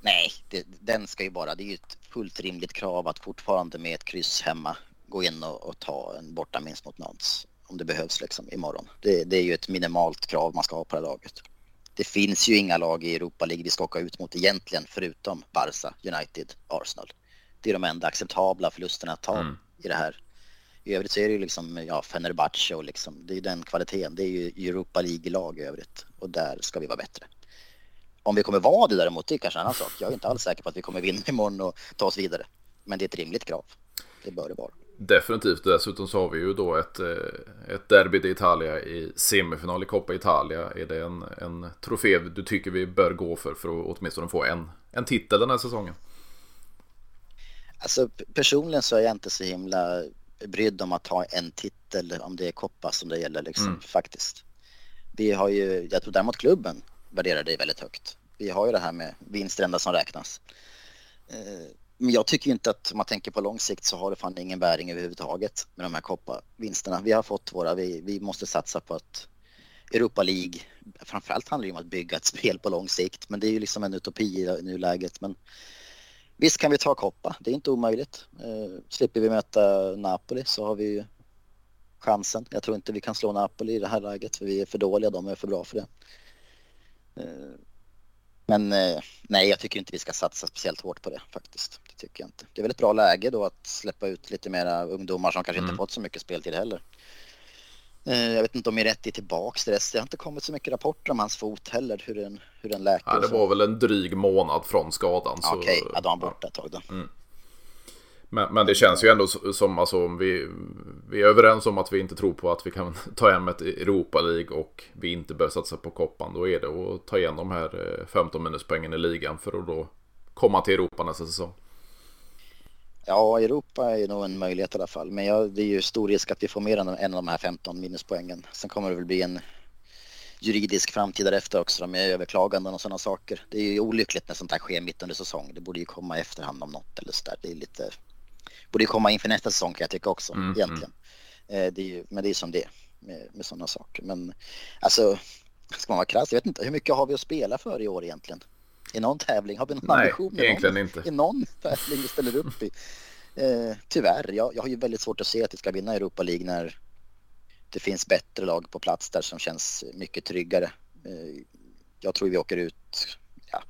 nej det, den ska ju bara, det är ju ett fullt rimligt krav att fortfarande med ett kryss hemma gå in och, och ta en bortaminst mot Nantes om det behövs liksom imorgon. Det, det är ju ett minimalt krav man ska ha på det laget. Det finns ju inga lag i Europa League vi ska åka ut mot egentligen förutom Barca, United, Arsenal. Det är de enda acceptabla förlusterna att ta mm. i det här. I övrigt så är det ju liksom, ja, Fenerbahce och liksom, det är den kvaliteten. Det är ju Europa League-lag i övrigt och där ska vi vara bättre. Om vi kommer vara det däremot, det är kanske en annan sak. Jag är inte alls säker på att vi kommer vinna imorgon och ta oss vidare. Men det är ett rimligt krav. Det bör det vara. Definitivt. Dessutom så har vi ju då ett, eh, ett Derby d'Italia i semifinal i Coppa Italia. Är det en, en trofé du tycker vi bör gå för för att åtminstone få en, en titel den här säsongen? Alltså personligen så är jag inte så himla brydd om att ha en titel om det är Coppa som det gäller liksom mm. faktiskt. Vi har ju, jag tror däremot klubben värderar det väldigt högt. Vi har ju det här med vinst enda som räknas. Men jag tycker inte att om man tänker på lång sikt så har det fan ingen bäring överhuvudtaget med de här kopparvinsterna. Vi har fått våra, vi, vi måste satsa på att Europa League, framförallt handlar det om att bygga ett spel på lång sikt, men det är ju liksom en utopi i nuläget. Men visst kan vi ta koppa, det är inte omöjligt. Eh, slipper vi möta Napoli så har vi ju chansen. Jag tror inte vi kan slå Napoli i det här läget för vi är för dåliga, de är för bra för det. Eh, men eh, nej, jag tycker inte vi ska satsa speciellt hårt på det faktiskt. Det tycker jag inte. Det är väl ett bra läge då att släppa ut lite mera ungdomar som kanske mm. inte fått så mycket speltid heller. Eh, jag vet inte om Miretti är tillbaks till det. Har inte kommit så mycket rapporter om hans fot heller, hur den, hur den läker. Ja, det var väl en dryg månad från skadan. Okej, okay. ja, då var han borta ett tag då. Mm. Men, men, det känns ju ändå som, alltså, om vi, vi är överens om att vi inte tror på att vi kan ta hem ett Europa League och vi inte bör satsa på koppan. Då är det att ta igen de här eh, 15 minuspoängen i ligan för att då komma till Europa nästa säsong. Ja, Europa är nog en möjlighet i alla fall. Men ja, det är ju stor risk att vi får mer än en av de här 15 minuspoängen. Sen kommer det väl bli en juridisk framtid därefter också med överklaganden och sådana saker. Det är ju olyckligt när sånt här sker mitt under säsong. Det borde ju komma i efterhand om något eller så där. Det är lite borde komma inför nästa säsong kan jag tycka också mm, egentligen. Mm. Det är ju, men det är som det med, med sådana saker. Men alltså, ska man vara krass, jag vet inte, hur mycket har vi att spela för i år egentligen? I någon tävling? Har vi någon Nej, ambition? egentligen någon, inte. I någon tävling vi ställer upp i? Eh, tyvärr, jag, jag har ju väldigt svårt att se att vi ska vinna Europa League när det finns bättre lag på plats där som känns mycket tryggare. Eh, jag tror vi åker ut, ja,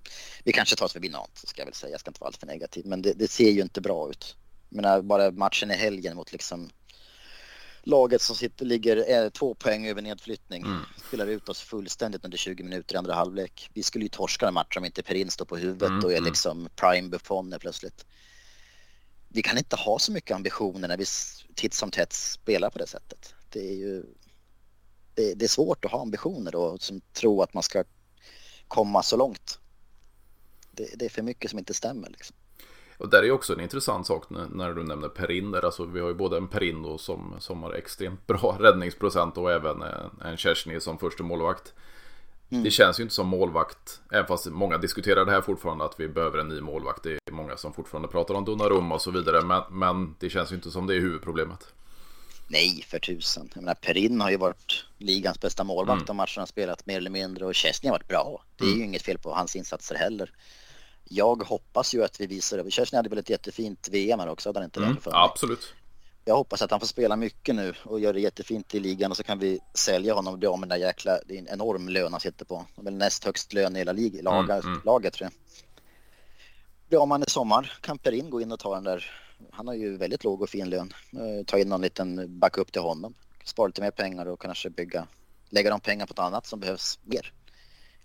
vi kanske tar oss förbi något ska jag väl säga, jag ska inte vara alltför negativ, men det, det ser ju inte bra ut menar, bara matchen i helgen mot liksom laget som sitter, ligger två poäng över nedflyttning. Mm. Spelar ut oss fullständigt under 20 minuter i andra halvlek. Vi skulle ju torska den matchen om inte Perin står på huvudet mm. och är mm. liksom prime Buffon plötsligt. Vi kan inte ha så mycket ambitioner när vi titt som tätt spelar på det sättet. Det är ju det, det är svårt att ha ambitioner och som tro att man ska komma så långt. Det, det är för mycket som inte stämmer liksom. Och där är också en intressant sak när du nämner Perin där. Alltså vi har ju både en Perin som, som har extremt bra räddningsprocent och även en Kersny som första målvakt. Mm. Det känns ju inte som målvakt, även fast många diskuterar det här fortfarande att vi behöver en ny målvakt. Det är många som fortfarande pratar om Donnarumma och så vidare. Men, men det känns ju inte som det är huvudproblemet. Nej, för tusan. Jag menar, Perin har ju varit ligans bästa målvakt mm. de matcherna spelat mer eller mindre och Chesney har varit bra. Det är mm. ju inget fel på hans insatser heller jag hoppas ju att vi visar det. Kerstin hade väl ett jättefint VM här också, hade han inte mm, det? Absolut. jag hoppas att han får spela mycket nu och gör det jättefint i ligan och så kan vi sälja honom och bli av med den där jäkla, det är en enorm lön han sitter på. Väl näst högst lön i hela lig, laget, mm, mm. laget tror jag. Bli av med i sommar, kan Perin gå in och ta den där, han har ju väldigt låg och fin lön. Eh, ta in någon liten backup till honom, spara lite mer pengar och kanske bygga, lägga de pengar på något annat som behövs mer.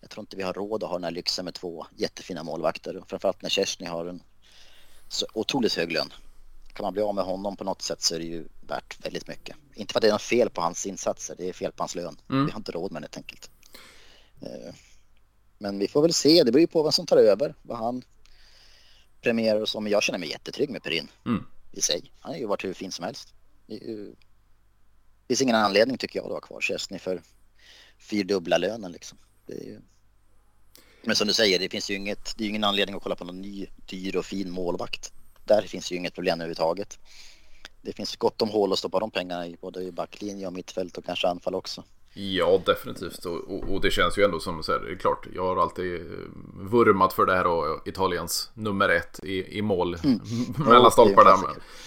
Jag tror inte vi har råd att ha den här lyxen med två jättefina målvakter. Framförallt när Kerstin har en så otroligt hög lön. Kan man bli av med honom på något sätt så är det ju värt väldigt mycket. Inte för att det är något fel på hans insatser, det är fel på hans lön. Mm. Vi har inte råd med det helt enkelt. Eh, men vi får väl se, det beror ju på vem som tar över, vad han premierar och så. Men jag känner mig jättetrygg med Perin mm. i sig. Han har ju varit hur fin som helst. Det finns ingen anledning tycker jag att ha kvar Chesney för fyrdubbla lönen liksom. Ju... Men som du säger, det finns ju inget, det är ingen anledning att kolla på någon ny dyr och fin målvakt. Där finns ju inget problem överhuvudtaget. Det finns gott om hål att stoppa de pengarna i både i backlinje och mittfält och kanske anfall också. Ja, definitivt. Och, och, och, det känns ju ändå som så här, det är klart, jag har alltid eh, vurmat för det här och Italiens nummer ett i, i mål mm. mellan stolparna.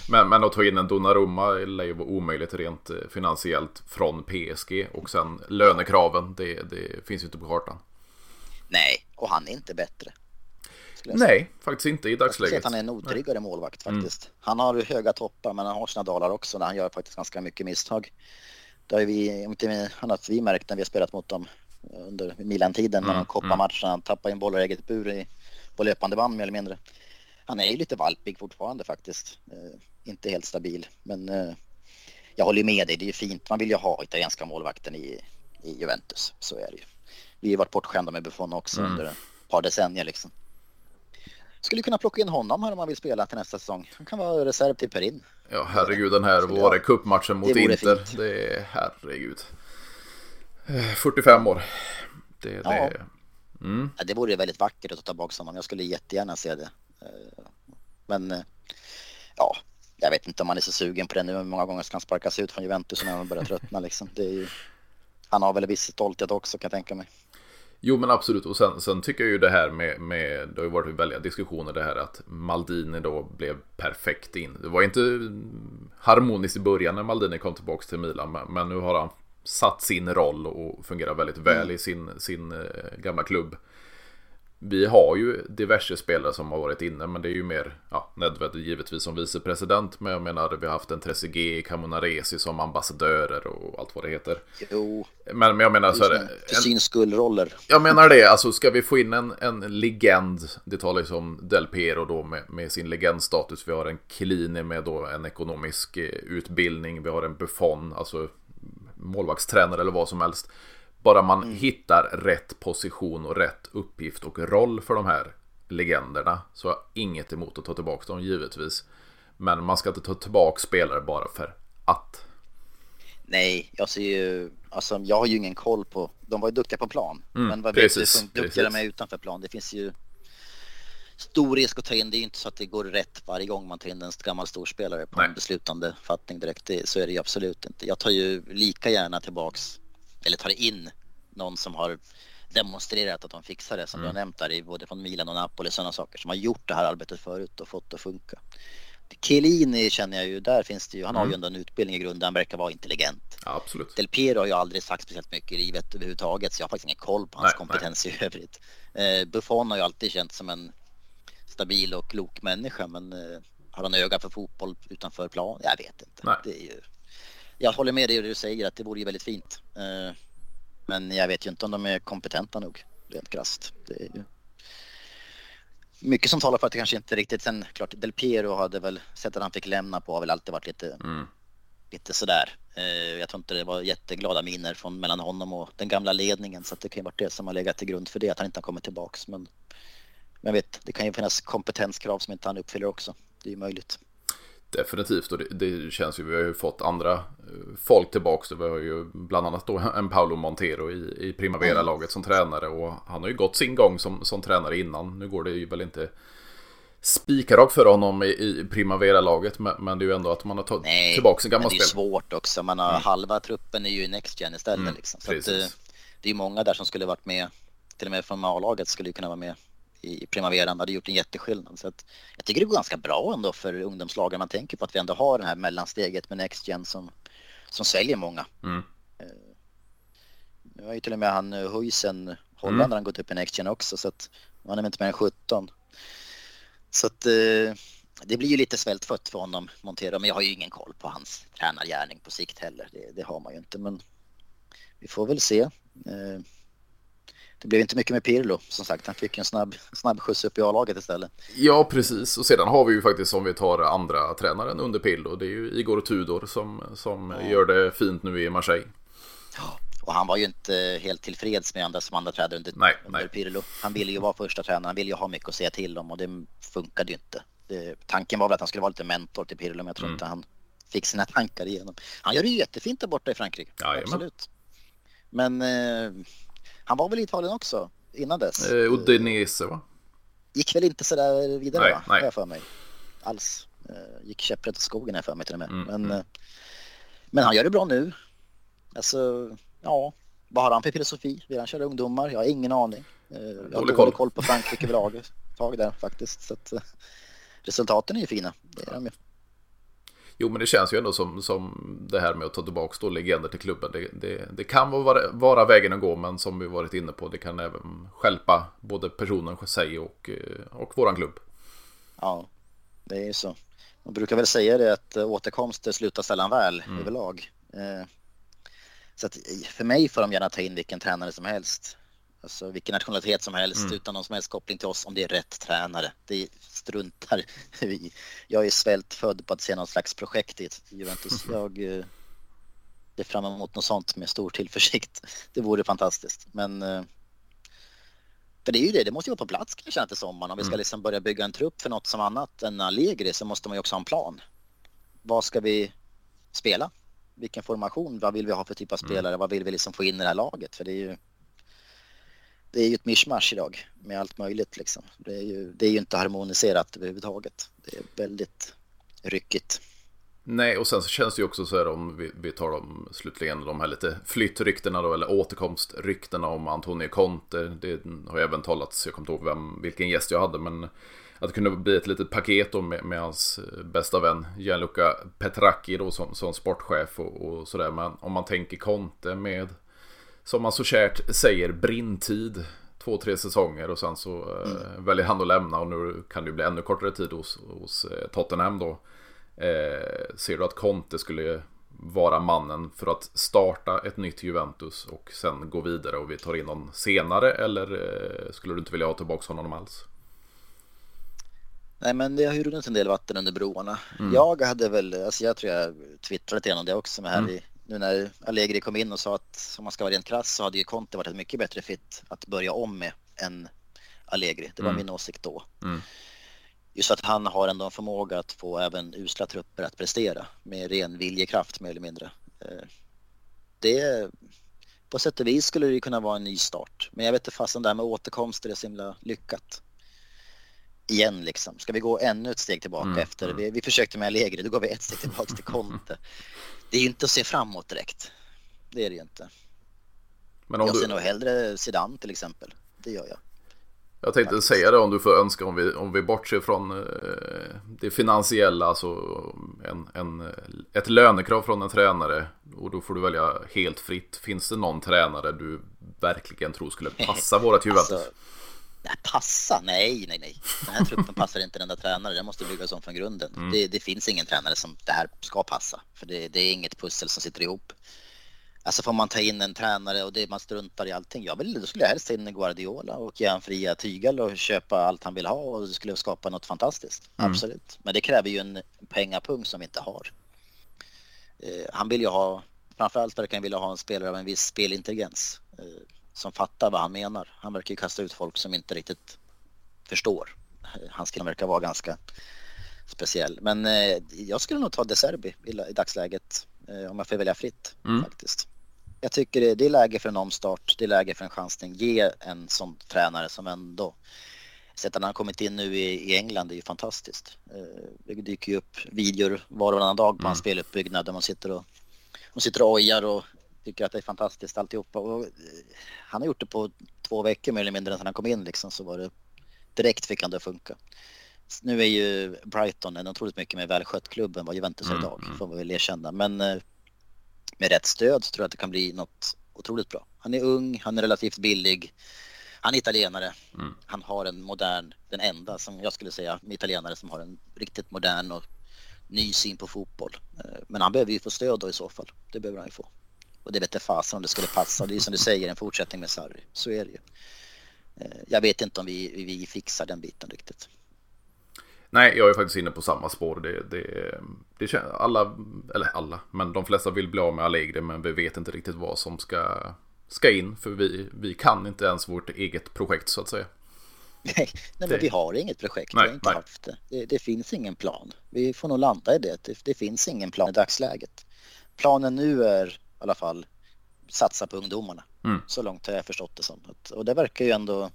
Men, men att ta in en Donnarumma lär ju vara omöjligt rent eh, finansiellt från PSG och sen lönekraven, det, det finns ju inte på kartan. Nej, och han är inte bättre. Nej, faktiskt inte i dagsläget. att han är en otryggare målvakt mm. faktiskt. Mm. Han har höga toppar men han har sina dalar också när han gör faktiskt ganska mycket misstag. Det har vi, inte annat vi märkt när vi har spelat mot dem under Milan-tiden när mm. de koppar mm. Han tappar in bollar i eget bur i, på löpande band mer eller mindre. Han är ju lite valpig fortfarande faktiskt. Eh, inte helt stabil men eh, jag håller med dig, det är ju fint. Man vill ju ha italienska målvakten i, i Juventus, så är det ju. Vi har varit bortskämda med Buffon också mm. under ett par decennier liksom. Skulle kunna plocka in honom här om man vill spela till nästa säsong. Han kan vara reserv till Perin. Ja, herregud den här var det cupmatchen mot det Inter. Fint. Det är herregud. 45 eh, år. Det, det... Ja. Mm. Ja, det vore väldigt vackert att ta tillbaka honom. Jag skulle jättegärna se det. Eh, men eh, ja, jag vet inte om man är så sugen på det nu. Många gånger ska han sparkas ut från Juventus när man börjar tröttna liksom. Ju... Han har väl en viss stolthet också kan jag tänka mig. Jo men absolut och sen, sen, tycker jag ju det här med, med det har ju varit väldigt diskussioner det här att Maldini då blev perfekt in. Det var inte harmoniskt i början när Maldini kom tillbaka till Milan men, men nu har han satt sin roll och fungerar väldigt väl mm. i sin, sin eh, gamla klubb. Vi har ju diverse spelare som har varit inne, men det är ju mer ja, Nedved givetvis som vicepresident. Men jag menar, vi har haft en Trezeguet, Camonaresi som ambassadörer och allt vad det heter. Jo. Men, men jag menar så är det. För sin skullroller. Jag menar det, alltså ska vi få in en, en legend, det talas ju om Del Piero då med, med sin legendstatus. Vi har en Klini med då en ekonomisk eh, utbildning, vi har en Buffon, alltså målvaktstränare eller vad som helst. Bara man mm. hittar rätt position och rätt uppgift och roll för de här legenderna så har jag inget emot att ta tillbaka dem givetvis. Men man ska inte ta tillbaka spelare bara för att. Nej, jag ser ju, alltså jag har ju ingen koll på, de var ju duktiga på plan. Mm, men vad vet du som duktiga de är utanför plan? Det finns ju stor risk att ta in, det är ju inte så att det går rätt varje gång man tar in en gammal storspelare på Nej. en beslutande fattning direkt. Det, så är det ju absolut inte. Jag tar ju lika gärna tillbaks eller tar in någon som har demonstrerat att de fixar det som mm. du har nämnt där, både från Milan och Napoli och sådana saker som har gjort det här arbetet förut och fått det att funka. Chiellini känner jag ju, där finns det ju, han mm. har ju mm. ändå en utbildning i grunden, han verkar vara intelligent. Ja, absolut. Del Piero har ju aldrig sagt speciellt mycket i livet överhuvudtaget, så jag har faktiskt ingen koll på hans nej, kompetens nej. i övrigt. Eh, Buffon har ju alltid känts som en stabil och klok människa, men eh, har han öga för fotboll utanför plan? Jag vet inte. Nej. Det är ju, jag håller med dig det du säger, att det vore ju väldigt fint. Eh, men jag vet ju inte om de är kompetenta nog, rent krasst. Det är ju mycket som talar för att det kanske inte riktigt, sen klart Del Piero hade väl, sättet han fick lämna på har väl alltid varit lite, mm. lite sådär. Eh, jag tror inte det var jätteglada miner från mellan honom och den gamla ledningen så att det kan ju varit det som har legat till grund för det, att han inte har kommit tillbaks. Men, men vet, det kan ju finnas kompetenskrav som inte han uppfyller också. Det är ju möjligt. Definitivt och det, det, känns ju, vi har ju fått andra eh, folk tillbaka. Vi har ju bland annat då en Paolo Montero i, i Primavera-laget som tränare och han har ju gått sin gång som, som tränare innan. Nu går det ju väl inte spikrakt för honom i, i Primavera-laget men, men, det är ju ändå att man har tagit tillbaka sin gamla spel. det är svårt också. Man har, mm. Halva truppen är ju Next Gen istället mm, liksom. Så att, eh, det är många där som skulle varit med, till och med från A-laget skulle ju kunna vara med i Primaveran hade gjort en jätteskillnad. Så att jag tycker det går ganska bra ändå för ungdomslagen. Man tänker på att vi ändå har det här mellansteget med Next Gen som, som sväljer många. Mm. Eh, nu har ju till och med han Huysen, holländaren, mm. gått upp i Next Gen också så att han är inte mer än 17. Så att eh, det blir ju lite svältfött för honom montera, men jag har ju ingen koll på hans tränargärning på sikt heller. Det, det har man ju inte, men vi får väl se. Det blev inte mycket med Pirlo som sagt. Han fick en snabb, snabb skjuts upp i A-laget istället. Ja, precis. Och sedan har vi ju faktiskt om vi tar andra tränaren under Pirlo. Det är ju Igor Tudor som, som ja. gör det fint nu i Marseille. Ja, och han var ju inte helt tillfreds med andra som andra tränare under, nej, under nej. Pirlo. Han ville ju vara första tränare, han ville ju ha mycket att säga till om och det funkade ju inte. Det, tanken var väl att han skulle vara lite mentor till Pirlo, men jag tror mm. inte han fick sina tankar igenom. Han gör det ju jättefint där borta i Frankrike. Ja, absolut. Men eh, han var väl i Italien också innan dess? Eh, Udinese va? Gick väl inte sådär vidare nej, va? Nej. jag för mig. Alls. Eh, gick käpprätt åt skogen här för mig till och med. Mm, men, mm. Eh, men han gör det bra nu. Alltså, ja. Vad har han för filosofi? Vill han köra ungdomar? Jag har ingen aning. Eh, jag har dålig koll. på Frankrike överlag. Tag där faktiskt. Så att, resultaten är ju fina. Det är de ju. Jo, men det känns ju ändå som, som det här med att ta tillbaka då legender till klubben. Det, det, det kan vara, vara vägen att gå, men som vi varit inne på, det kan även skälpa både personen sig och, eh, och våran klubb. Ja, det är ju så. Man brukar väl säga det att eh, återkomster slutar sällan väl mm. överlag. Eh, så att för mig får de gärna ta in vilken tränare som helst. Alltså vilken nationalitet som helst mm. utan någon som helst koppling till oss om det är rätt tränare. Det struntar vi Jag är svältfödd på att se någon slags projekt i Juventus. Jag eh, ser fram emot något sånt med stor tillförsikt. Det vore fantastiskt. Men eh, för det är ju det, det måste ju vara på plats kan jag känna till sommaren. Om vi ska mm. liksom börja bygga en trupp för något som annat än Allegri så måste man ju också ha en plan. Vad ska vi spela? Vilken formation? Vad vill vi ha för typ av mm. spelare? Vad vill vi liksom få in i det här laget? För det är ju det är ju ett mischmasch idag med allt möjligt liksom. Det är ju, det är ju inte harmoniserat överhuvudtaget. Det är väldigt ryckigt. Nej, och sen så känns det ju också så här om vi, vi tar dem slutligen de här lite flyttryktena då, eller återkomstryktena om Antonio Conte. Det har ju även talats, jag kommer inte ihåg vem, vilken gäst jag hade, men att det kunde bli ett litet paket då med, med hans eh, bästa vän Gianluca Petracchi då som, som sportchef och, och sådär. Men om man tänker Conte med som man så kärt säger, brintid. Två, tre säsonger och sen så eh, mm. väljer han att lämna och nu kan det bli ännu kortare tid hos, hos eh, Tottenham då. Eh, ser du att Conte skulle vara mannen för att starta ett nytt Juventus och sen gå vidare och vi tar in någon senare eller eh, skulle du inte vilja ha tillbaka honom alls? Nej men det har ju runnit en del vatten under broarna. Mm. Jag hade väl, alltså jag tror jag twittrat igenom det också med här mm. i nu när Allegri kom in och sa att om man ska vara rent krass så hade ju Conte varit ett mycket bättre fit att börja om med än Allegri. Det var mm. min åsikt då. Mm. Just att han har ändå en förmåga att få även usla trupper att prestera med ren viljekraft mer eller mindre. Eh, det, på sätt och vis skulle det kunna vara en ny start. Men jag vet inte fasen där med återkomster är så himla lyckat. Igen liksom. Ska vi gå ännu ett steg tillbaka mm. efter? Mm. Vi, vi försökte med Allegri, då går vi ett steg tillbaka till Conte. Det är ju inte att se framåt direkt. Det är det ju inte. Men om jag ser nog hellre Zidane till exempel. Det gör jag. Jag tänkte Faktiskt. säga det om du får önska om vi, om vi bortser från eh, det finansiella, alltså en, en, ett lönekrav från en tränare och då får du välja helt fritt. Finns det någon tränare du verkligen tror skulle passa vårat Juventus? Alltså, Nej, passa? Nej, nej, nej. Den här truppen passar inte den där tränaren. Den måste byggas om från grunden. Mm. Det, det, finns ingen tränare som det här ska passa. För det, det, är inget pussel som sitter ihop. Alltså får man ta in en tränare och det, man struntar i allting. Jag vill, då skulle jag helst ta in Guardiola och ge honom fria tygel och köpa allt han vill ha och det skulle skapa något fantastiskt. Mm. Absolut. Men det kräver ju en pengapung som vi inte har. Eh, han vill ju ha, framförallt verkar han vilja ha en spelare av en viss spelintelligens. Eh, som fattar vad han menar. Han verkar ju kasta ut folk som inte riktigt förstår. Hans kille verkar vara ganska speciell. Men eh, jag skulle nog ta De Serbi i, i dagsläget eh, om jag får välja fritt mm. faktiskt. Jag tycker det, det, är läge för en omstart, det är läge för en chansning. Ge en sån tränare som ändå Sättet han har kommit in nu i, i England är ju fantastiskt. Eh, det dyker ju upp videor var och varannan dag på mm. hans speluppbyggnad där man sitter och, man sitter och ojar och tycker att det är fantastiskt alltihopa. Och eh, han har gjort det på två veckor mer eller mindre sedan han kom in liksom så var det Direkt fick han det att funka. Nu är ju Brighton en otroligt mycket mer välskött klubb än vad Juventus är idag, mm. får man väl erkänna. Men eh, med rätt stöd så tror jag att det kan bli något otroligt bra. Han är ung, han är relativt billig. Han är italienare. Mm. Han har en modern, den enda som jag skulle säga, italienare som har en riktigt modern och ny syn på fotboll. Eh, men han behöver ju få stöd då i så fall. Det behöver han ju få. Och det vet jag fasen om det skulle passa. Det är som du säger, en fortsättning med Sarri. Så är det ju. Eh, jag vet inte om vi, vi fixar den biten riktigt. Nej, jag är faktiskt inne på samma spår. Det, det, det känns, alla, eller alla, men de flesta vill bli av med Allegri, men vi vet inte riktigt vad som ska, ska in, för vi, vi kan inte ens vårt eget projekt så att säga. Nej, nej men vi har inget projekt. Nej, vi har inte nej. haft det. det. det. finns ingen plan. Vi får nog landa i det. det. Det finns ingen plan i dagsläget. Planen nu är i alla fall satsa på ungdomarna. Mm. Så långt har jag förstått det som. Och det verkar ju ändå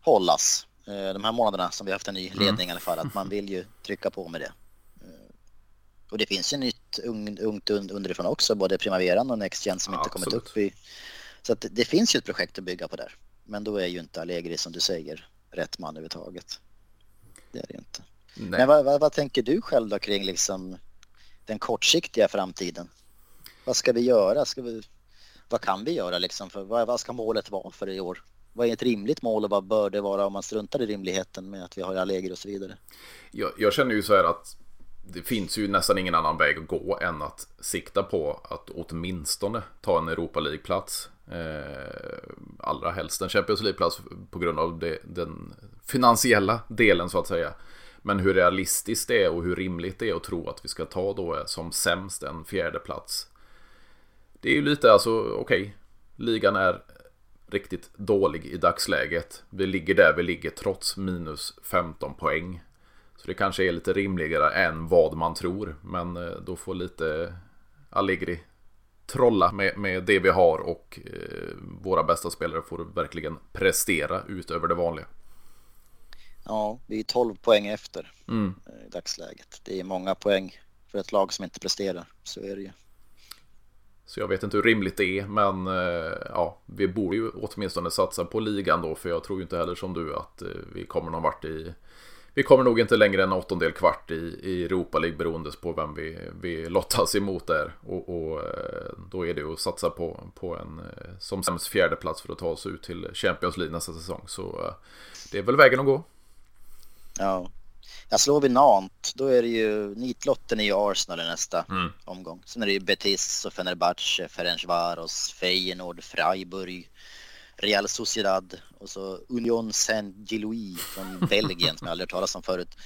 hållas. Eh, de här månaderna som vi har haft en ny mm. ledning mm. i alla fall. Att man vill ju trycka på med det. Eh, och det finns ju nytt ungt underifrån också. Både Primaveran och Next Gen som ja, inte kommit upp i. Så att det finns ju ett projekt att bygga på där. Men då är ju inte Allegri som du säger rätt man överhuvudtaget. Det är det inte. Nej. Men vad, vad, vad, tänker du själv då kring liksom den kortsiktiga framtiden? Vad ska vi göra? Ska vi, vad kan vi göra liksom? För, vad, vad ska målet vara för i år? Vad är ett rimligt mål och vad bör det vara om man struntar i rimligheten med att vi har Allegri och så vidare? Jag, jag känner ju så här att det finns ju nästan ingen annan väg att gå än att sikta på att åtminstone ta en Europa League-plats. Eh, allra helst en Champions League-plats på grund av det, den finansiella delen så att säga. Men hur realistiskt det är och hur rimligt det är att tro att vi ska ta då som sämst en fjärde plats. Det är ju lite alltså, okej, okay, ligan är riktigt dålig i dagsläget. Vi ligger där vi ligger trots minus 15 poäng. Så det kanske är lite rimligare än vad man tror. Men eh, då får lite Allegri trolla med, med det vi har och eh, våra bästa spelare får verkligen prestera utöver det vanliga. Ja, vi är 12 poäng efter mm. Eh, i dagsläget. Det är många poäng för ett lag som inte presterar, så är det ju. Så jag vet inte hur rimligt det är, men eh, ja, vi borde ju åtminstone satsa på ligan då, för jag tror ju inte heller som du att eh, vi kommer någon vart i vi kommer nog inte längre än åttondel kvart i, i Europa League beroende på vem vi, vi lottas emot där. Och, och eh, då är det ju att satsa på, på en som sämst fjärde plats för att ta oss ut till Champions League nästa säsong. Så det är väl vägen att gå. Ja, jag slår vi Nant, då är det ju nitlotten i Arsenal i nästa mm. omgång. Sen är det ju Betis och Fenerbahce, Ferencvaros, Feyenoord, Freiburg, Real Sociedad och så Union Saint-Gillois från Belgien som jag aldrig hört talas om förut.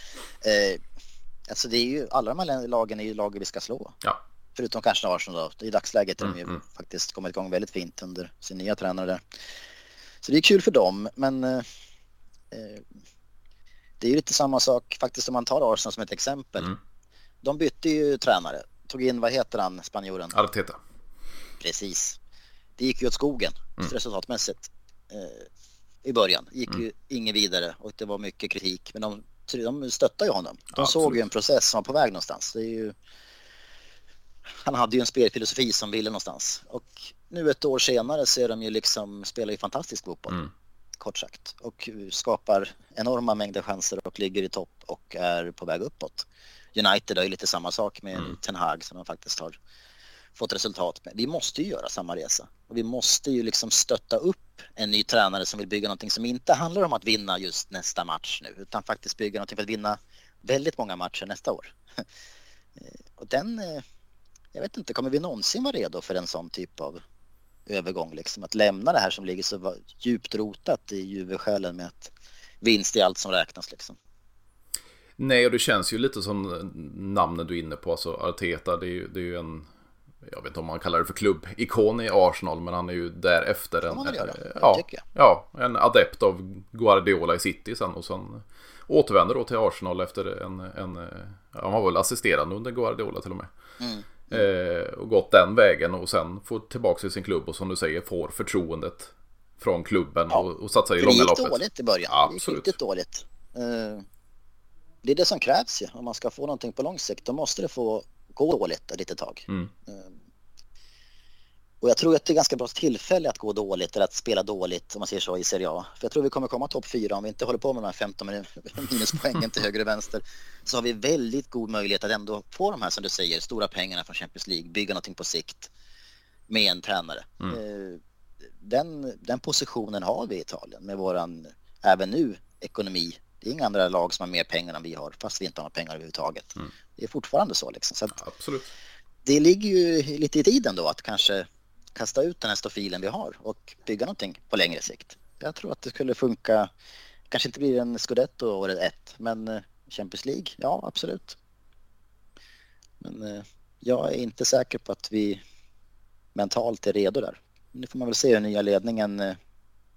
Eh, alltså det är ju, alla de här lagen är ju lag vi ska slå. Ja. Förutom kanske Arsenal då. I dagsläget har mm, de ju mm. faktiskt kommit igång väldigt fint under sin nya tränare där. Så det är kul för dem, men eh, eh det är ju lite samma sak faktiskt om man tar Arsenal som ett exempel. Mm. De bytte ju tränare, tog in, vad heter han, spanjoren? Arteta. Precis. Det gick ju åt skogen mm. resultatmässigt eh, i början. gick mm. ju inget vidare och det var mycket kritik. Men de, de stöttade ju honom. De ja, såg ju en process som var på väg någonstans. Ju, han hade ju en spelfilosofi som ville någonstans. Och nu ett år senare så är de ju liksom, spelar ju fantastisk fotboll. Mm kort sagt och skapar enorma mängder chanser och ligger i topp och är på väg uppåt. United har ju lite samma sak med mm. Ten Hag som de faktiskt har fått resultat med. Vi måste ju göra samma resa och vi måste ju liksom stötta upp en ny tränare som vill bygga någonting som inte handlar om att vinna just nästa match nu utan faktiskt bygga någonting för att vinna väldigt många matcher nästa år. och den, eh, jag vet inte, kommer vi någonsin vara redo för en sån typ av övergång liksom. Att lämna det här som ligger så djupt rotat i Juve-själen med att vinst är allt som räknas liksom. Nej, och det känns ju lite som namnet du är inne på, alltså Arteta, det är ju, det är ju en jag vet inte om man kallar det för klubbikon i Arsenal, men han är ju därefter en, en, ja, ja, en adept av Guardiola i City sen och sen återvänder då till Arsenal efter en, en han var väl assisterande under Guardiola till och med. Mm. Eh, och gått den vägen och sen får tillbaka sin klubb och som du säger får förtroendet från klubben ja. och, och satsar i långa loppet. Det gick dåligt i början. Ja, det gick riktigt dåligt. Eh, det är det som krävs ju. Om man ska få någonting på lång sikt då måste det få gå dåligt ett litet tag. Mm. Eh, Och jag tror att det är ganska bra tillfälle att gå dåligt eller att spela dåligt om man säger så i Serie A. För jag tror vi kommer komma topp fyra om vi inte håller på med de här 15 minuspoängen till höger och vänster. Så har vi väldigt god möjlighet att ändå få de här som du säger stora pengarna från Champions League, bygga någonting på sikt med en tränare. Mm. Eh, den, den positionen har vi i Italien med våran, även nu, ekonomi. Det är inga andra lag som har mer pengar än vi har fast vi inte har några pengar överhuvudtaget. Mm. Det är fortfarande så liksom. Så Absolut. Det ligger ju lite i tiden då att kanske kasta ut den här stofilen vi har och bygga någonting på längre sikt. Jag tror att det skulle funka. Kanske inte blir en scudetto året ett, men eh, Champions League, ja absolut. Men eh, jag är inte säker på att vi mentalt är redo där. Nu får man väl se hur nya ledningen eh,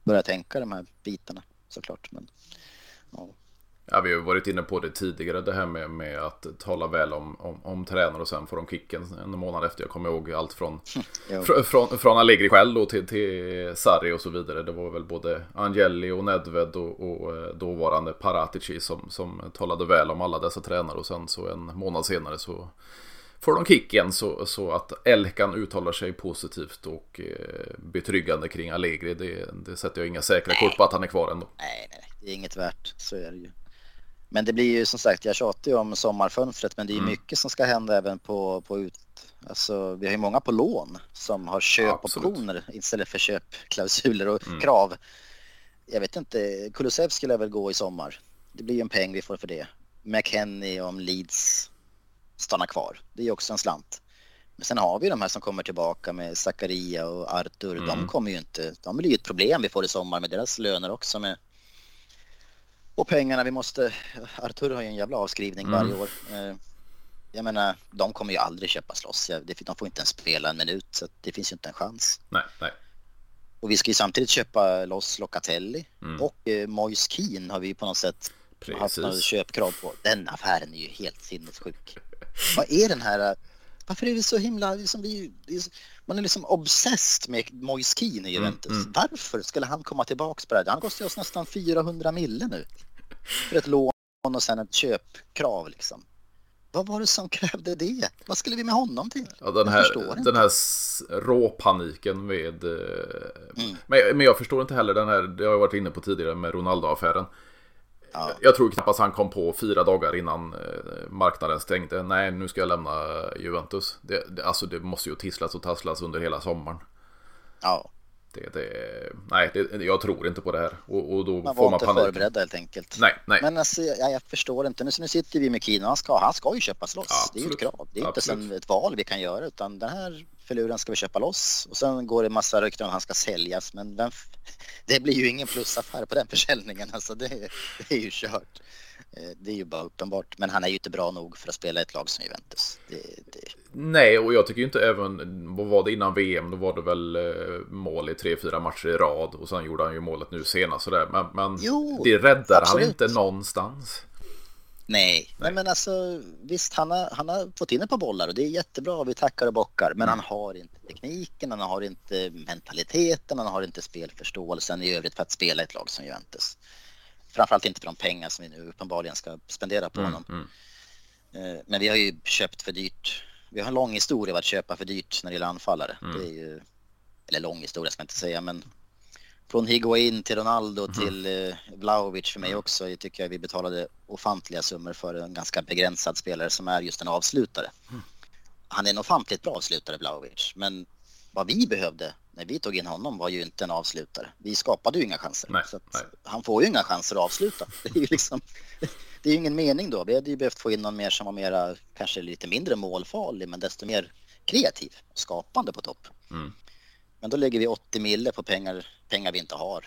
börjar tänka de här bitarna såklart. Men, ja. Ja, vi har varit inne på det tidigare, det här med, med att tala väl om, om, om tränare och sen får de kicken en månad efter. Jag kommer ihåg allt från, fr, från, från Allegri själv då till, till Sarri och så vidare. Det var väl både Angeli och Nedved och, och eh, dåvarande Paratici som, som talade väl om alla dessa tränare och sen så en månad senare så får de kicken så, så att Elkan uttalar sig positivt och eh, betryggande kring Allegri. Det, det sätter jag inga säkra kort på att han är kvar ändå. Nej, nej, det är inget värt. Så är det ju. Men det blir ju som sagt, jag tjatar ju om sommarfönstret, men det är mm. mycket som ska hända även på, på ut... Alltså, vi har ju många på lån som har köpoptioner ja, istället för köpklausuler och mm. krav. Jag vet inte, Kulusevski lär väl gå i sommar. Det blir ju en peng vi får för det. McKennie om Leeds stannar kvar. Det är ju också en slant. Men sen har vi de här som kommer tillbaka med Zakaria och Artur. Mm. De kommer ju inte, de blir ju ett problem vi får i sommar med deras löner också med och pengarna vi måste, Artur har ju en jävla avskrivning mm. varje år. Eh, jag menar, de kommer ju aldrig köpa loss. De får inte ens spela en minut så det finns ju inte en chans. Nej, nej. Och vi ska ju samtidigt köpa loss Locatelli mm. och eh, Moise Keane har vi på något sätt Precis. haft något köpkrav på. Den affären är ju helt sinnessjuk. Vad är den här varför är vi så himla, liksom, vi, man är liksom obsessed med Moise Keane i mm, Juventus. Mm, mm. Varför skulle han komma tillbaks på det här? Han kostar oss nästan 400 mille nu. För ett lån och sen ett köpkrav liksom. Vad var det som krävde det? Vad skulle vi med honom till? Ja, den, här, den här råpaniken med... Eh, mm. Men, men jag förstår inte heller den här, det har jag varit inne på tidigare med Ronaldo-affären. Ja. Jag tror knappast han kom på fyra dagar innan eh, marknaden stängde. Nej, nu ska jag lämna Juventus. Det, det, alltså det måste ju tisslas och tasslas under hela sommaren. Ja. Det, det, nej, det, jag tror inte på det här. Och, och då man får man panik. Man var inte förberedd helt enkelt. Nej, nej. Men alltså, jag, jag förstår inte. Nu, nu sitter vi med Kino. Han ska, han ska ju köpas loss. Ja, det är ju ett krav. Det är Absolut. inte ett val vi kan göra. Utan den här filuren ska vi köpa loss. Och sen går det massa rykten om att han ska säljas. Men den, det blir ju ingen plusaffär på den försäljningen. Alltså det, det är ju kört. Eh, det är ju bara uppenbart. Men han är ju inte bra nog för att spela ett lag som Juventus. Det, det... Nej, och jag tycker inte även, vad var det innan VM? Då var det väl eh, mål i tre, fyra matcher i rad. Och sen gjorde han ju målet nu senast. Sådär. Men, men jo, det räddar absolut. han inte någonstans. Nej. Nej, men alltså visst han har, han har fått in ett par bollar och det är jättebra. Vi tackar och bockar. Men mm. han har inte tekniken, han har inte mentaliteten, han har inte spelförståelsen i övrigt för att spela ett lag som Juventus. Framförallt inte för de pengar som vi nu uppenbarligen ska spendera på mm, honom. Mm. Men vi har ju köpt för dyrt. Vi har en lång historia av att köpa för dyrt när det gäller anfallare. Mm. Det är ju, eller lång historia ska jag inte säga, men från Higuain till Ronaldo mm. till eh, Vlahovic för mig mm. också. Jag tycker jag vi betalade ofantliga summor för en ganska begränsad spelare som är just en avslutare. Mm. Han är en ofantligt bra avslutare, Vlahovic, men vad vi behövde när vi tog in honom var ju inte en avslutare. Vi skapade ju inga chanser. Nej, så Han får ju inga chanser att avsluta. Det är ju liksom, det är ingen mening då. Vi hade ju behövt få in någon mer som var mera, kanske lite mindre målfarlig, men desto mer kreativ och skapande på topp. Mm. Men då lägger vi 80 mille på pengar, pengar vi inte har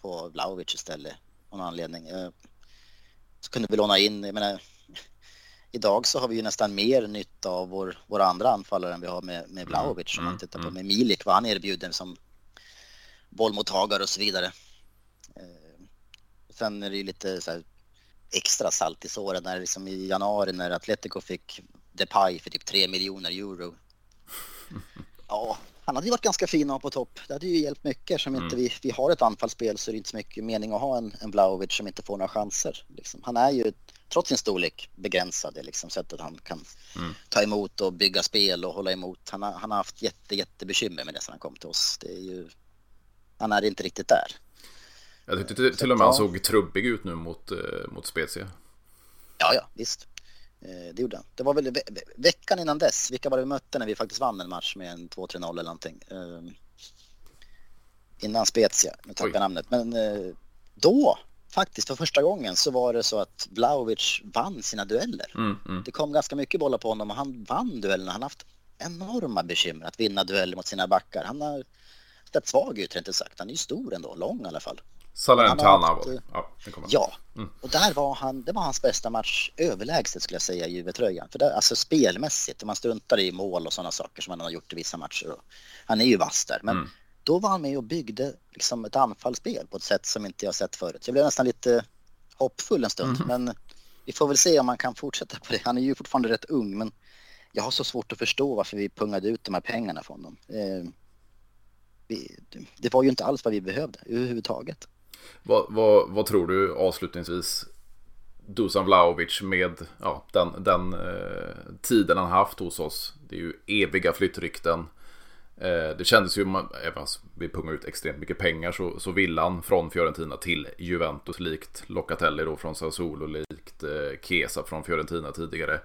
på Vlahovic istället av någon anledning. Eh, så kunde vi låna in, jag menar, idag så har vi ju nästan mer nytta av vår, våra andra anfallare än vi har med, med mm, Vlahovic. Om man mm, tittar på mm. med Milik, vad han erbjuder som bollmottagare och så vidare. Eh, sen är det ju lite så extra salt i såren när liksom i januari när Atletico fick Depay för typ 3 miljoner euro. Ja, han hade ju varit ganska fin att ha på topp. Det hade ju hjälpt mycket. Som inte mm. vi, vi har ett anfallsspel så är det inte så mycket mening att ha en, en Blaovic som inte får några chanser. Liksom. Han är ju, trots sin storlek, begränsad i liksom, sättet han kan mm. ta emot och bygga spel och hålla emot. Han har, han har haft jätte, jättebekymmer med det sedan han kom till oss. Det är ju, han är inte riktigt där. Jag tyckte till, till och med han såg trubbig ut nu mot, eh, mot Spezia. Ja, ja, visst. Eh, det gjorde han. Det var väl ve veckan innan dess. Vilka var det vi mötte när vi faktiskt vann en match med en 2-3-0 eller någonting? Eh, innan Spezia, nu tappar jag namnet. Men eh, då, faktiskt för första gången, så var det så att Blaovic vann sina dueller. Mm, mm. Det kom ganska mycket bollar på honom och han vann duellerna. Han har haft enorma bekymmer att vinna dueller mot sina backar. Han har sett svag ut rent ut sagt. Han är ju stor ändå, lång i alla fall. Salernitana var Ja, ja. Mm. och där var han, det var hans bästa match överlägset skulle jag säga i Juve-tröjan. För där, alltså spelmässigt, om man struntar i mål och sådana saker som han har gjort i vissa matcher. Och, han är ju vass där, men mm. då var han med och byggde liksom ett anfallsspel på ett sätt som inte jag sett förut. Jag blev nästan lite hoppfull en stund, mm. men vi får väl se om man kan fortsätta på det. Han är ju fortfarande rätt ung, men jag har så svårt att förstå varför vi pungade ut de här pengarna från dem. Eh, vi, det var ju inte alls vad vi behövde överhuvudtaget. Vad, vad, vad tror du avslutningsvis Dusan Vlahovic med ja, den, den eh, tiden han haft hos oss. Det är ju eviga flyttrykten. Eh, det kändes ju, även om vi pungar ut extremt mycket pengar, så, så vill han från Fiorentina till Juventus likt Locatelli då från Sassuolo, likt eh, Kesa från Fiorentina tidigare.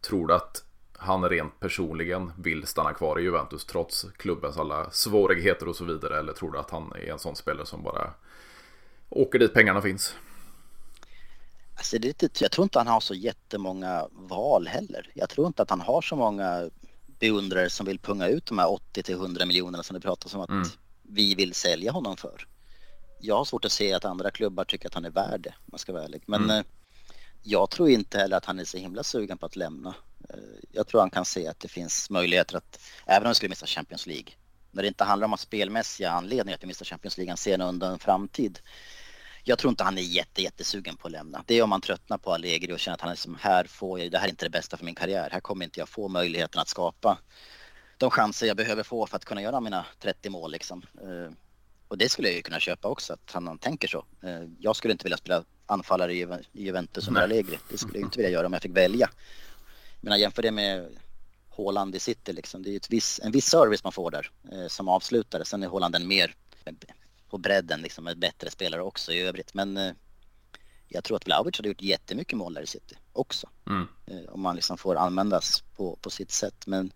Tror du att han rent personligen vill stanna kvar i Juventus trots klubbens alla svårigheter och så vidare? Eller tror du att han är en sån spelare som bara åker dit pengarna finns. Alltså det, jag tror inte han har så jättemånga val heller. Jag tror inte att han har så många beundrare som vill punga ut de här 80 till 100 miljonerna som det pratas om att mm. vi vill sälja honom för. Jag har svårt att se att andra klubbar tycker att han är värd det, om man ska vara ärlig. Men mm. Eh, jag tror inte heller att han är så himla sugen på att lämna. Eh, jag tror han kan se att det finns möjligheter att, även om vi skulle missa Champions League, när det inte handlar om att spelmässiga anledningar att vi missar Champions League, han ser under en framtid jag tror inte han är jätte, jättesugen på att lämna. Det är om man tröttnar på Allegri och känner att han är som här får jag, det här är inte det bästa för min karriär. Här kommer inte jag få möjligheten att skapa de chanser jag behöver få för att kunna göra mina 30 mål liksom. Eh, och det skulle jag ju kunna köpa också, att han tänker så. Eh, jag skulle inte vilja spela anfallare i Juventus under Allegri. Det skulle jag inte vilja göra om jag fick välja. Men jämför det med Håland i City liksom. Det är ju viss, en viss service man får där eh, som avslutare. Sen är Håland en mer på bredden liksom en bättre spelare också i övrigt. Men eh, jag tror att Vlahovic hade gjort jättemycket mål där i City också. Mm. Eh, om man liksom får användas på, på sitt sätt. Men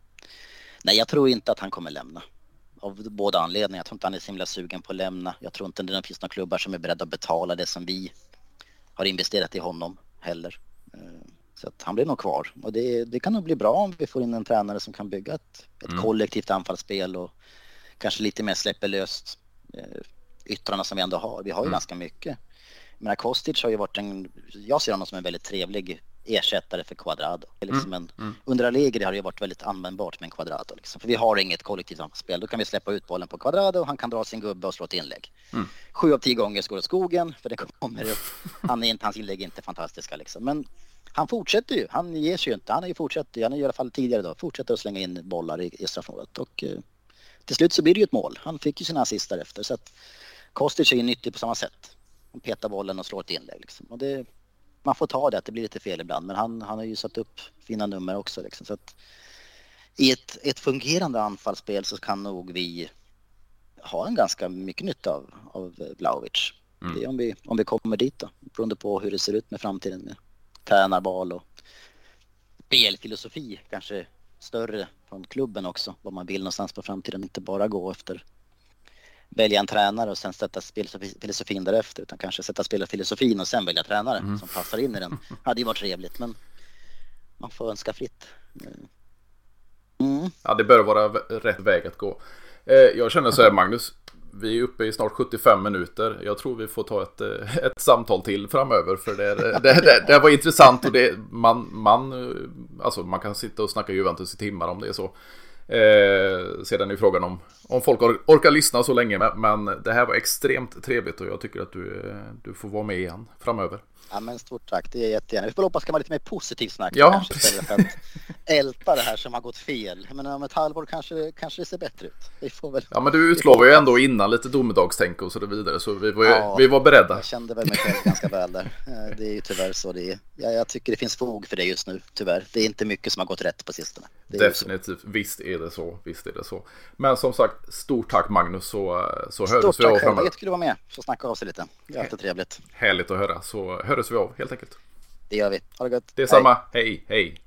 nej, jag tror inte att han kommer lämna. Av båda anledningar. Jag tror inte han är så himla sugen på att lämna. Jag tror inte det finns några klubbar som är beredda att betala det som vi har investerat i honom heller. Eh, så att han blir nog kvar. Och det, det kan nog bli bra om vi får in en tränare som kan bygga ett, ett mm. kollektivt anfallsspel och kanske lite mer släpper löst eh, yttrarna som vi ändå har. Vi har ju mm. ganska mycket. Men Kostic har ju varit en, jag ser honom som en väldigt trevlig ersättare för Quadrado. Liksom mm. En, mm. Under Allegri har det ju varit väldigt användbart med en Quadrado. Liksom. För vi har inget kollektivt spel. Då kan vi släppa ut bollen på Quadrado och han kan dra sin gubbe och slå ett inlägg. Mm. Sju av tio gånger går det skogen för det kommer upp. Han är inte, hans inlägg är inte fantastiska liksom. Men han fortsätter ju. Han ger sig ju inte. Han är ju fortsätter, han är i alla fall tidigare då, fortsätter att slänga in bollar i, i straffområdet. Och eh, till slut så blir det ju ett mål. Han fick ju sina assist därefter. Så att, Kostic är ju nyttig på samma sätt. Han petar bollen och slår ett inlägg. Liksom. Och det, man får ta det att det blir lite fel ibland, men han, han har ju satt upp fina nummer också. Liksom. Så att, I ett, ett fungerande anfallsspel så kan nog vi ha en ganska mycket nytta av, av Vlahovic. Mm. Det är om vi, om vi kommer dit då, beroende på hur det ser ut med framtiden med tränarbal och spelfilosofi kanske större från klubben också, vad man vill någonstans på framtiden, inte bara gå efter välja en tränare och sen sätta spelfilosofin därefter utan kanske sätta spelfilosofin och sen välja tränare mm. som passar in i den. Hade ju varit trevligt men man får önska fritt. Mm. Ja, det bör vara rätt väg att gå. Eh, jag känner så här Magnus, vi är uppe i snart 75 minuter. Jag tror vi får ta ett, eh, ett samtal till framöver. För det, det, det, det var intressant och det, man, man, alltså man kan sitta och snacka Juventus i timmar om det är så. Eh, sedan är frågan om, om folk or orkar lyssna så länge. Men det här var extremt trevligt och jag tycker att du, du får vara med igen framöver. Ja men stort tack, det är jättegärna. Vi får hoppas det kan vara lite mer positivt snack Ja, kanske, istället för att älta det här som har gått fel. Men om ett halvår kanske, kanske det ser bättre ut. Vi får väl... Ja men du utlovade ju ändå innan lite domedagstänk och så vidare så vi var, ju, Ja. vi var beredda. Jag kände väl mig själv ganska väl där. Eh, Det är ju tyvärr så det är. Ja, jag tycker det finns fog för det just nu, tyvärr. Det är inte mycket som har gått rätt på sistone. Det så. Definitivt, visst är det så. Visst är det så. Men som sagt, stort tack Magnus så, så Stort hördes vi av tack själv, framöver. jättekul att vara med. Så snacka av sig lite. Det är alltid trevligt. Härligt att höra, så hördes vi av helt enkelt. Det gör vi. Ha det gött. Detsamma, hej hej!